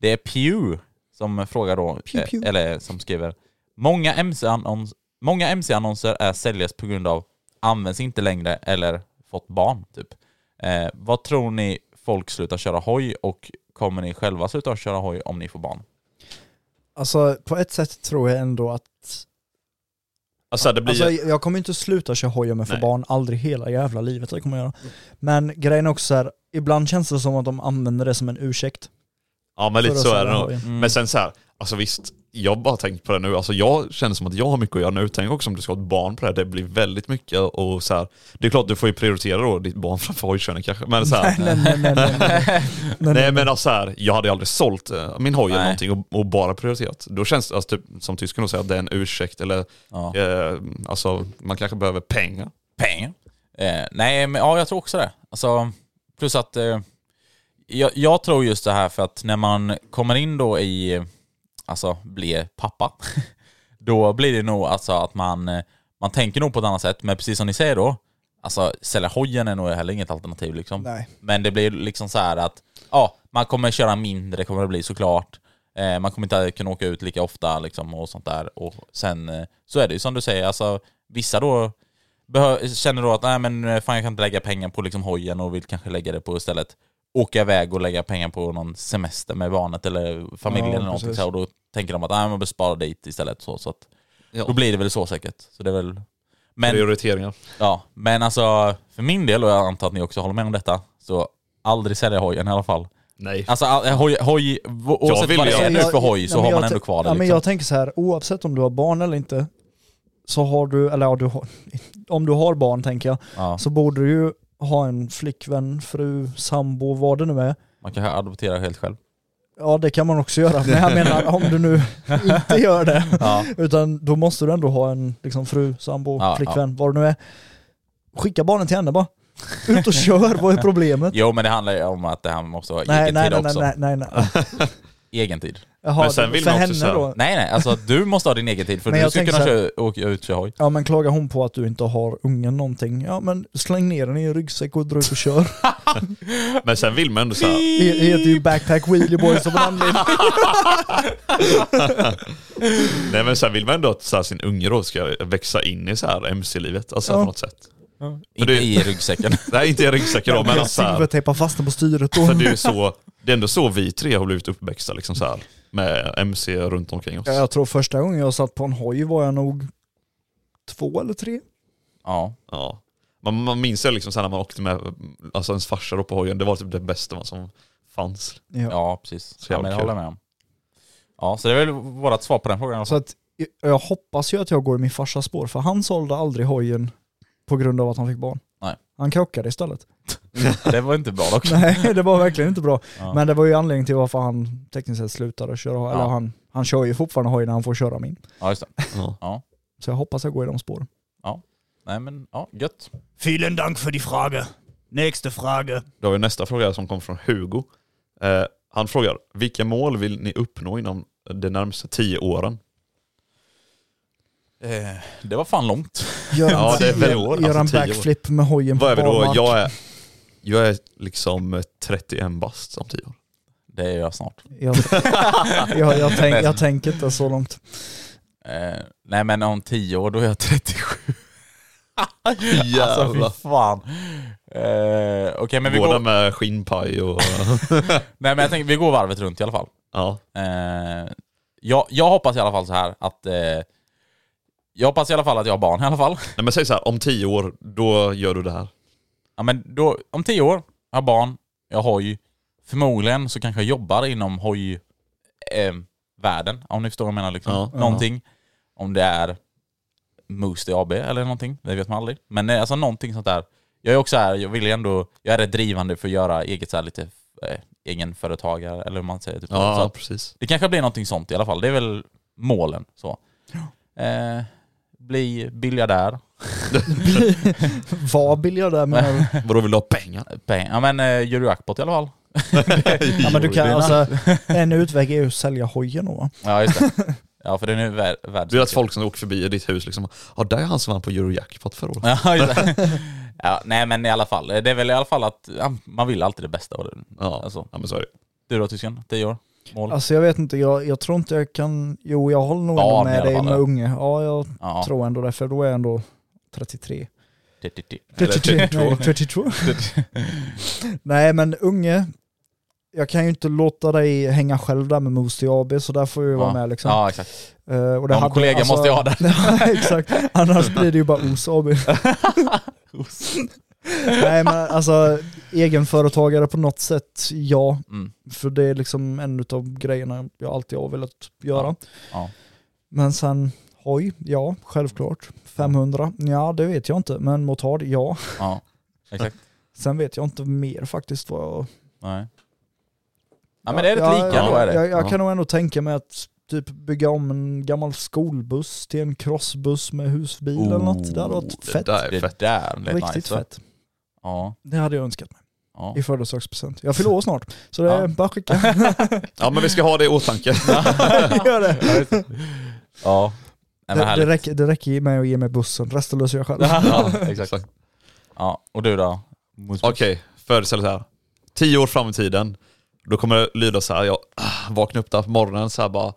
det är Pew som frågar då, Pew, pew. eh, eller som skriver Många MC-annons- Många MC-annonser är säljas på grund av används inte längre eller fått barn typ. Eh, vad tror ni folk slutar köra hoj och kommer ni själva sluta köra hoj om ni får barn? Alltså på ett sätt tror jag ändå att Alltså det blir... Alltså, jag kommer inte sluta köra hoj om jag får barn, aldrig hela jävla livet det kommer jag göra. Men grejen är också så här, ibland känns det som att de använder det som en ursäkt. Ja men lite så är det nog. Mm. Men sen så här, alltså visst, jag bara tänkt på det nu, alltså jag känner som att jag har mycket att göra nu, tänk också om du ska ha ett barn på det här, det blir väldigt mycket och så här. Det är klart du får ju prioritera då ditt barn framför <laughs> hojkörning kanske, men så här, Nej, nej, nej, nej, nej, nej. <laughs> nej, men alltså här, jag hade aldrig sålt eh, min hoj eller någonting och, och bara prioriterat. Då känns det, alltså, typ, som tysken säger, att det är en ursäkt eller Ja. eh, alltså man kanske behöver pengar. pengar. Eh, nej, men ja, jag tror också det. Alltså, plus att eh, jag, jag tror just det här för att när man kommer in då i, alltså bli pappa, <laughs> då blir det nog alltså att man, man tänker nog på ett annat sätt, men precis som ni säger då, alltså sälja hojen är nog heller inget alternativ liksom. Nej. Men det blir liksom så här att, ja, man kommer köra mindre kommer det bli såklart. Eh, man kommer inte kunna åka ut lika ofta liksom och sånt där. Och sen eh, så är det ju som du säger, alltså vissa då känner då att nej men eh, fan jag kan inte lägga pengar på liksom hojen och vill kanske lägga det på istället åka iväg och lägga pengar på någon semester med barnet eller familjen Ja, eller någonting precis. så. Och då tänker de att nej man bör spara dit istället så. så att, Ja. Då blir det väl så säkert. Så det är väl... Men, Prioriteringar. ja, men alltså för min del, och jag antar att ni också håller med om detta, Så aldrig sälja hojen i alla fall. Nej. Alltså all- hoj, hoj oavsett vill vad det är nu för hoj så nej, men har man ändå kvar det. Ja, men liksom. jag tänker så här, oavsett om du har barn eller inte, så har du, eller ja, du har, <laughs> om du har barn tänker jag, ja, så borde du ju ha en flickvän, fru, sambo, vad det nu är. man kan adoptera helt själv. Ja det kan man också göra, men jag menar om du nu <laughs> inte gör det, Ja. utan då måste du ändå ha en liksom, fru, sambo, Ja, flickvän, vad det nu är. Skicka barnen till henne bara. Ut och kör, vad är problemet? Jo men det handlar ju om att här måste ha Nej, egen nej, tid nej, också. nej, nej, nej. <laughs> Egen tid. Jaha, Men sen vill för man också henne säga- då? Nej nej, alltså du måste ha din egen tid för <laughs> Men du jag ska tänker kunna så köra, åka ut och köra hoj. Ja men klagar hon på att du inte har ungen någonting, ja men släng ner den i en ryggsäck och dra ut och kör. <laughs> Men sen vill man ändå såhär, Det det heter ju Backpack Wheelie Boys av en anledning. <laughs> nej men sen vill man ändå att så här, sin unge då ska växa in i så här MC-livet, alltså Ja. på något sätt. Inte det- i ryggsäcken. Nej inte i ryggsäcken då, men Jag alltså, så här, silvertejpar fast den på styret då. för det är ju så, det är ändå så vi tre har blivit uppväxta liksom så här med MC runt omkring oss. Ja, Jag tror första gången jag satt på en hoj var jag nog två eller tre. Ja. Ja. Man, man minns ju liksom här när man åkte med alltså ens farsa då på hojen, det var typ det bästa som fanns. Ja. ja, precis. Så Ja, men det kul. håller jag med om. Ja, så det är väl vårt svar på den frågan. Så att jag- jag hoppas ju att jag går i min farsas spår, för han sålde aldrig hojen på grund av att han fick barn. Nej. Han krockade istället. Det var inte bra dock. <laughs> Nej, det var verkligen inte bra. Ja. Men det var ju anledningen till varför han tekniskt sett slutade köra hoj. Eller Ja. han, han kör ju fortfarande hoj när han får köra min. Ja, just det. Ja. Ja. Så jag hoppas jag går i de spåren. Nej men, ja, gött. Vielen Dank für die Frage. Nächste Frage. Då har vi nästa fråga som kommer från Hugo. Eh, han frågar, vilka mål vill ni uppnå inom de närmaste tio åren? Eh, det var fan långt. Gör Ja, en, det är väl år, gör alltså en tio år. backflip med hojen på Vad är vi då? Jag är, jag är liksom eh, 31 bast om tio år. Det är jag snart. Jag, <laughs> jag, jag, tänk, jag tänker inte så långt. Eh, nej men om tio år då är jag 37. <laughs> Alltså Jävlar. fy fan. Eh, Okej men vi Båda går, med skinnpaj och... <laughs> nej, men jag tänker, vi går varvet runt i alla fall. ja. Eh, jag, jag hoppas i alla fall så här att... Eh, jag hoppas i alla fall att jag har barn i alla fall. Nej men säg så här, om tio år, då gör du det här. Ja, men då, om tio år, jag har barn, jag har hoj. Förmodligen så kanske jag jobbar inom hoj... Eh, världen, om ni förstår vad jag menar. Liksom. Ja. Någonting. Om det är Moosty AB eller någonting, det vet man aldrig. Men eh, alltså någonting sånt där. Jag är också här, jag vill ju ändå, jag är rätt drivande för att göra eget så här lite eh, egenföretagare eller hur man säger. Typ. så Ja, att precis. det kanske blir någonting sånt i alla fall. Det är väl målen. Så. Eh, bli biljardär. <laughs> Var biljardär menar du? <laughs> Vadå vill du ha pengar? Peng- Ja men eh, Eurojackpot i alla fall. <laughs> Ja men du kan Det är alltså, en utväg är ju att sälja hojen då va? Ja just det. Ja för den är värd... värd Du vet folk som åker förbi ditt hus liksom, ja där är han som vann på Eurojackpot förra året. Ja, just det. ja, nej men i alla fall. Det är väl i alla fall att ja, man vill alltid det bästa. av det. Ja, Alltså, ja men så är det. du då tysken? 10 år? Mål? Alltså jag vet inte, jag, jag tror inte jag kan, jo jag håller nog Barn ändå i med alla dig fall, med ja. unge. Ja jag ja. tror ändå det, för då är jag ändå 33. Ti, ti, ti. Eller 33, 32. nej 32. <laughs> Nej men unge, jag kan ju inte låta dig hänga själv där med Moosty AB så där får jag ju vara Ja. med liksom. Ja exakt. Eh, och det Någon hade- kollega alltså- måste jag ha där. <laughs> Ja, exakt, annars blir det ju bara OS AB. <laughs> Nej men alltså egenföretagare på något sätt, ja. Mm. För det är liksom en av grejerna jag alltid har velat göra. Ja. Men sen hoj, ja självklart. 500, ja det vet jag inte. Men motard, ja. Ja. <laughs> Exakt. Sen vet jag inte mer faktiskt vad jag... Nej. Ja men det är rätt Ja, lika ja, då är det. Jag, jag ja. kan nog ändå tänka mig att typ bygga om en gammal skolbuss till en crossbuss med husbil eller något. Det hade varit Oh, det fett. där är Det fett. där lät Riktigt nice. fett. Ja. Det hade jag önskat mig Ja. i födelsedagspresent. Jag fyller år snart, så det är Ja. bara att skicka. <laughs> Ja men vi ska ha det i åtanke. Gör det. ja. Nej, Det, det, räcker, det räcker med att ge mig bussen, resten löser jag själv. Ja, <laughs> exakt. Ja, och du då? Okej, föreställ så här. Tio år fram i tiden, då kommer det lyda så här. jag ah, vaknar upp där på morgonen så här bara,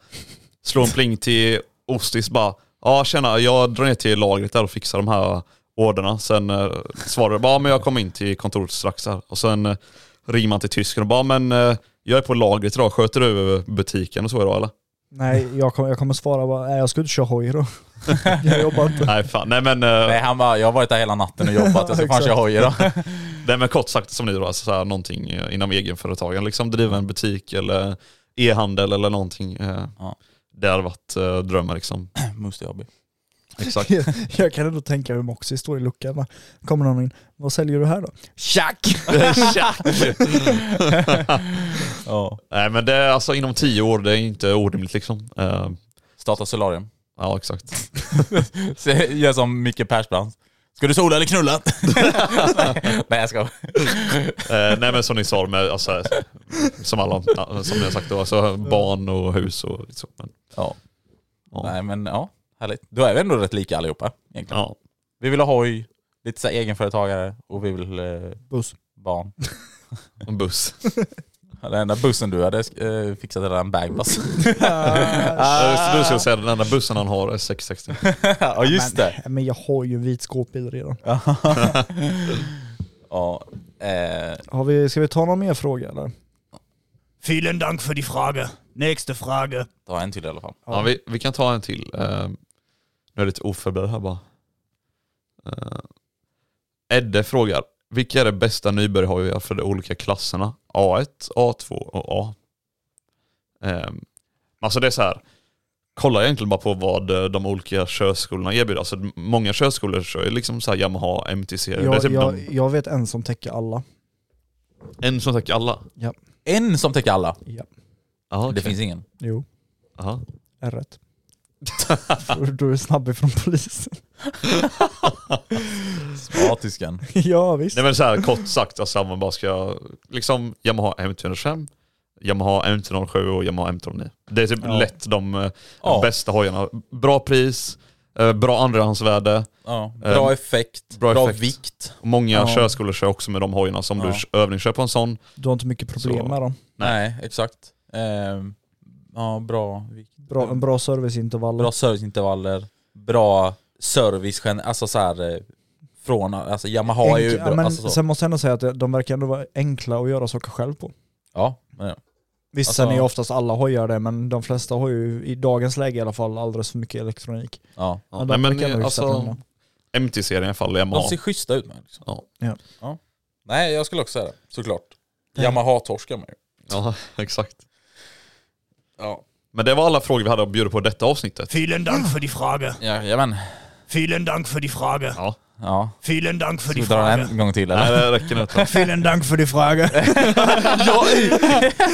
slår en pling till Ostis bara, ja tjena, jag drar ner till lagret där och fixar de här orderna. Sen eh, svarar jag bara, ja, men jag kommer in till kontoret strax här. Och sen eh, ringer man till tysken och bara, men eh, jag är på lagret idag, sköter du butiken och så idag eller? Nej, jag kommer, jag kommer svara bara, nej jag ska inte köra hoj då. <laughs> jag jobbar inte. Nej fan, nej men eh, Nej han bara, jag har varit där hela natten och jobbat, jag ska <laughs> fan Exakt. köra hoj idag. det <laughs> Nej men kort sagt som ni då, alltså så här, någonting eh, inom egenföretagen, liksom driva en butik eller e-handel eller någonting. eh, Ja. Det hade varit eh, drömmen liksom. <clears throat> Musti AB. Exakt. Jag, <laughs> jag kan ändå tänka mig Moxie står i luckan. Kommer någon in. Vad säljer du här då? Tjack! <laughs> <laughs> Ja. Nej men det är alltså inom tio år, det är inte orimligt liksom. Eh, Starta solarium. ja exakt. Så Gör som Micke Persbrandt. Ska du sola eller knulla? Nej jag ska. Eh, nej men som ni sa, med, alltså, som alla som ni har sagt då, alltså, barn och hus och så. Men, Ja. ja. Nej men ja, härligt. Då är vi ändå rätt lika allihopa egentligen. Ja. Vi vill ha hoj, lite så här egenföretagare och vi vill eh, Buss. barn. <laughs> En buss. Den enda bussen du hade eh, fixat är en bagbuss. Uh, <laughs> du skulle säga den enda bussen han har är 660. <laughs> ja just det. Men jag har ju en vit skåpbil redan. Ja, eh, Har vi, ska vi ta någon mer fråga eller? Vielen Dank för die Frage. Nächste Frage. ta en till i alla fall. Ja, vi, vi kan ta en till. Uh, nu är jag lite oförberedd här bara. Uh, Edde frågar, vilka är det bästa nybörjarhojar för de olika klasserna? A1, A2 och A? Um, alltså det är så här. kolla egentligen bara på vad eh, de olika körskolorna erbjuder. Alltså många körskolor kör ju liksom så här Yamaha, MTC. det är Jag, typ jag, de, jag vet en som täcker alla. en som täcker alla. En som täcker alla. Ja. Aha, Det okej. finns ingen. Jo, Aha. R1. <laughs> Du är snabb ifrån polisen. <laughs> Spatiskan. ja visst. Nej men så här kort sagt, alltså man bara ska, liksom Yamaha M205, Yamaha M207 och Yamaha M209. Det är typ Ja. lätt de eh, Ja. bästa hojarna. Bra pris, eh, bra andrahandsvärde, Ja, bra Ehm, effekt, bra bra, effekt. vikt. många Ja. körskolor kör också med de hojarna. Så om Ja. du övningskör på en sån, Du har inte mycket problem Så- med dem. Nej, exakt. Ehm, ja, bra vikt. Bra, en bra serviceintervall. Bra serviceintervaller, bra service, alltså så här, eh, från, alltså Yamaha är ju bra, men alltså så. sen måste jag ändå säga att de verkar ändå vara enkla att göra saker själv på. Ja, men, ja. Visst, Alltså- sen är ju oftast alla hojar det, men de flesta har ju i dagens läge i alla fall alldeles för mycket elektronik. ja. ja, Men nej, de men alltså. MT-serien i alla fall, De Yamaha. ser schyssta ut med liksom. Ja. Ja. Nej, jag skulle också säga det, såklart. Ja. Yamaha-torskar man ju. ja, <laughs> exakt. Ja. Men det var alla frågor vi hade att bjuda på i detta avsnittet. Vielen Dank für die Frage. Jajamän. Vielen Dank für die Frage. Ja. Ja. Vielen Dank för Ska die vi dra den Frage. en gång till Nej, eller? det räcker nu. tror <laughs> jag. Vielen Dank för die Frage. <laughs> jag,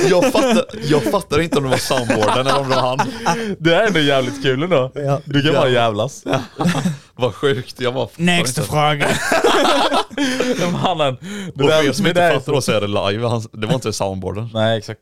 jag, fattar, jag fattar inte om det var soundboarden eller om det var han. Det är ändå jävligt kul ändå. Ja. Du kan bara jävlas. <laughs> Vad sjukt, jag bara fattar Nächste inte. Frage. Mannen. Det Och för där- er som det inte fattar då så är det live, Han- det var inte soundboarden. Nej, exakt.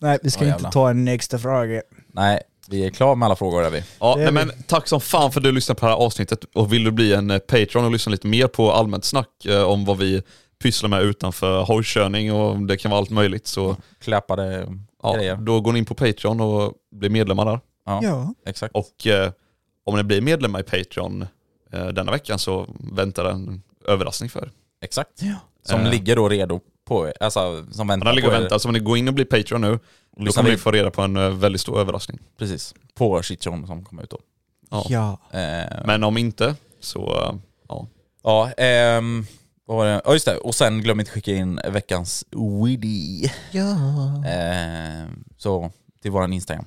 Nej, vi ska Ja, inte jävlar. ta en nästa fråga. Nej, vi är klara med alla frågor är vi. Ja, Det är nej, vi. men tack som fan för att du lyssnade på det här avsnittet och vill du bli en eh, Patreon och lyssna lite mer på allmänt snack eh, om vad vi pysslar med utanför hojkörning och det kan vara allt möjligt så Klappade ja, grejer. då går ni in på Patreon och blir medlemmar där. Ja, Ja. exakt. Och eh, om ni blir medlemmar i Patreon eh, denna veckan så väntar en överraskning för er. Exakt. Som Eh. ligger då redo på er. Alltså som väntar den ligger och väntar, så om ni går in och blir Patreon nu, då lyssnar kommer vi- ni få reda på en eh, väldigt stor överraskning. Precis. På Shitchon som kommer ut då. Ja. Ja. Eh, Men om inte, så eh, ja. Ja, ehm, vad var det? Ja just det, och sen glöm inte skicka in veckans Widdy. Ja. Ehm, så till våran Instagram.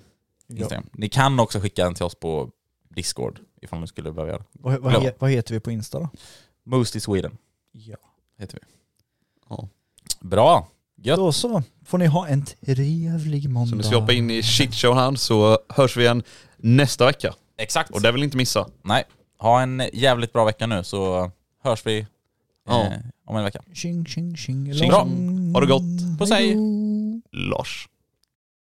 ja. Instagram. Ni kan också skicka den till oss på Discord ifall ni skulle behöva göra det. Vad, vad, vad heter vi på Insta då? Most i Sweden Ja. heter vi. Bra! Gött! Då så får ni ha en trevlig måndag. Så nu ska vi hoppa in i shitshow här så hörs vi igen nästa vecka. Exakt! Och det vill ni inte missa. Nej, ha en jävligt bra vecka nu så hörs vi Ja. eh, om en vecka. Tjing, tjing, tjing, bra. lång. Ha det gott. Puss hej. Lars.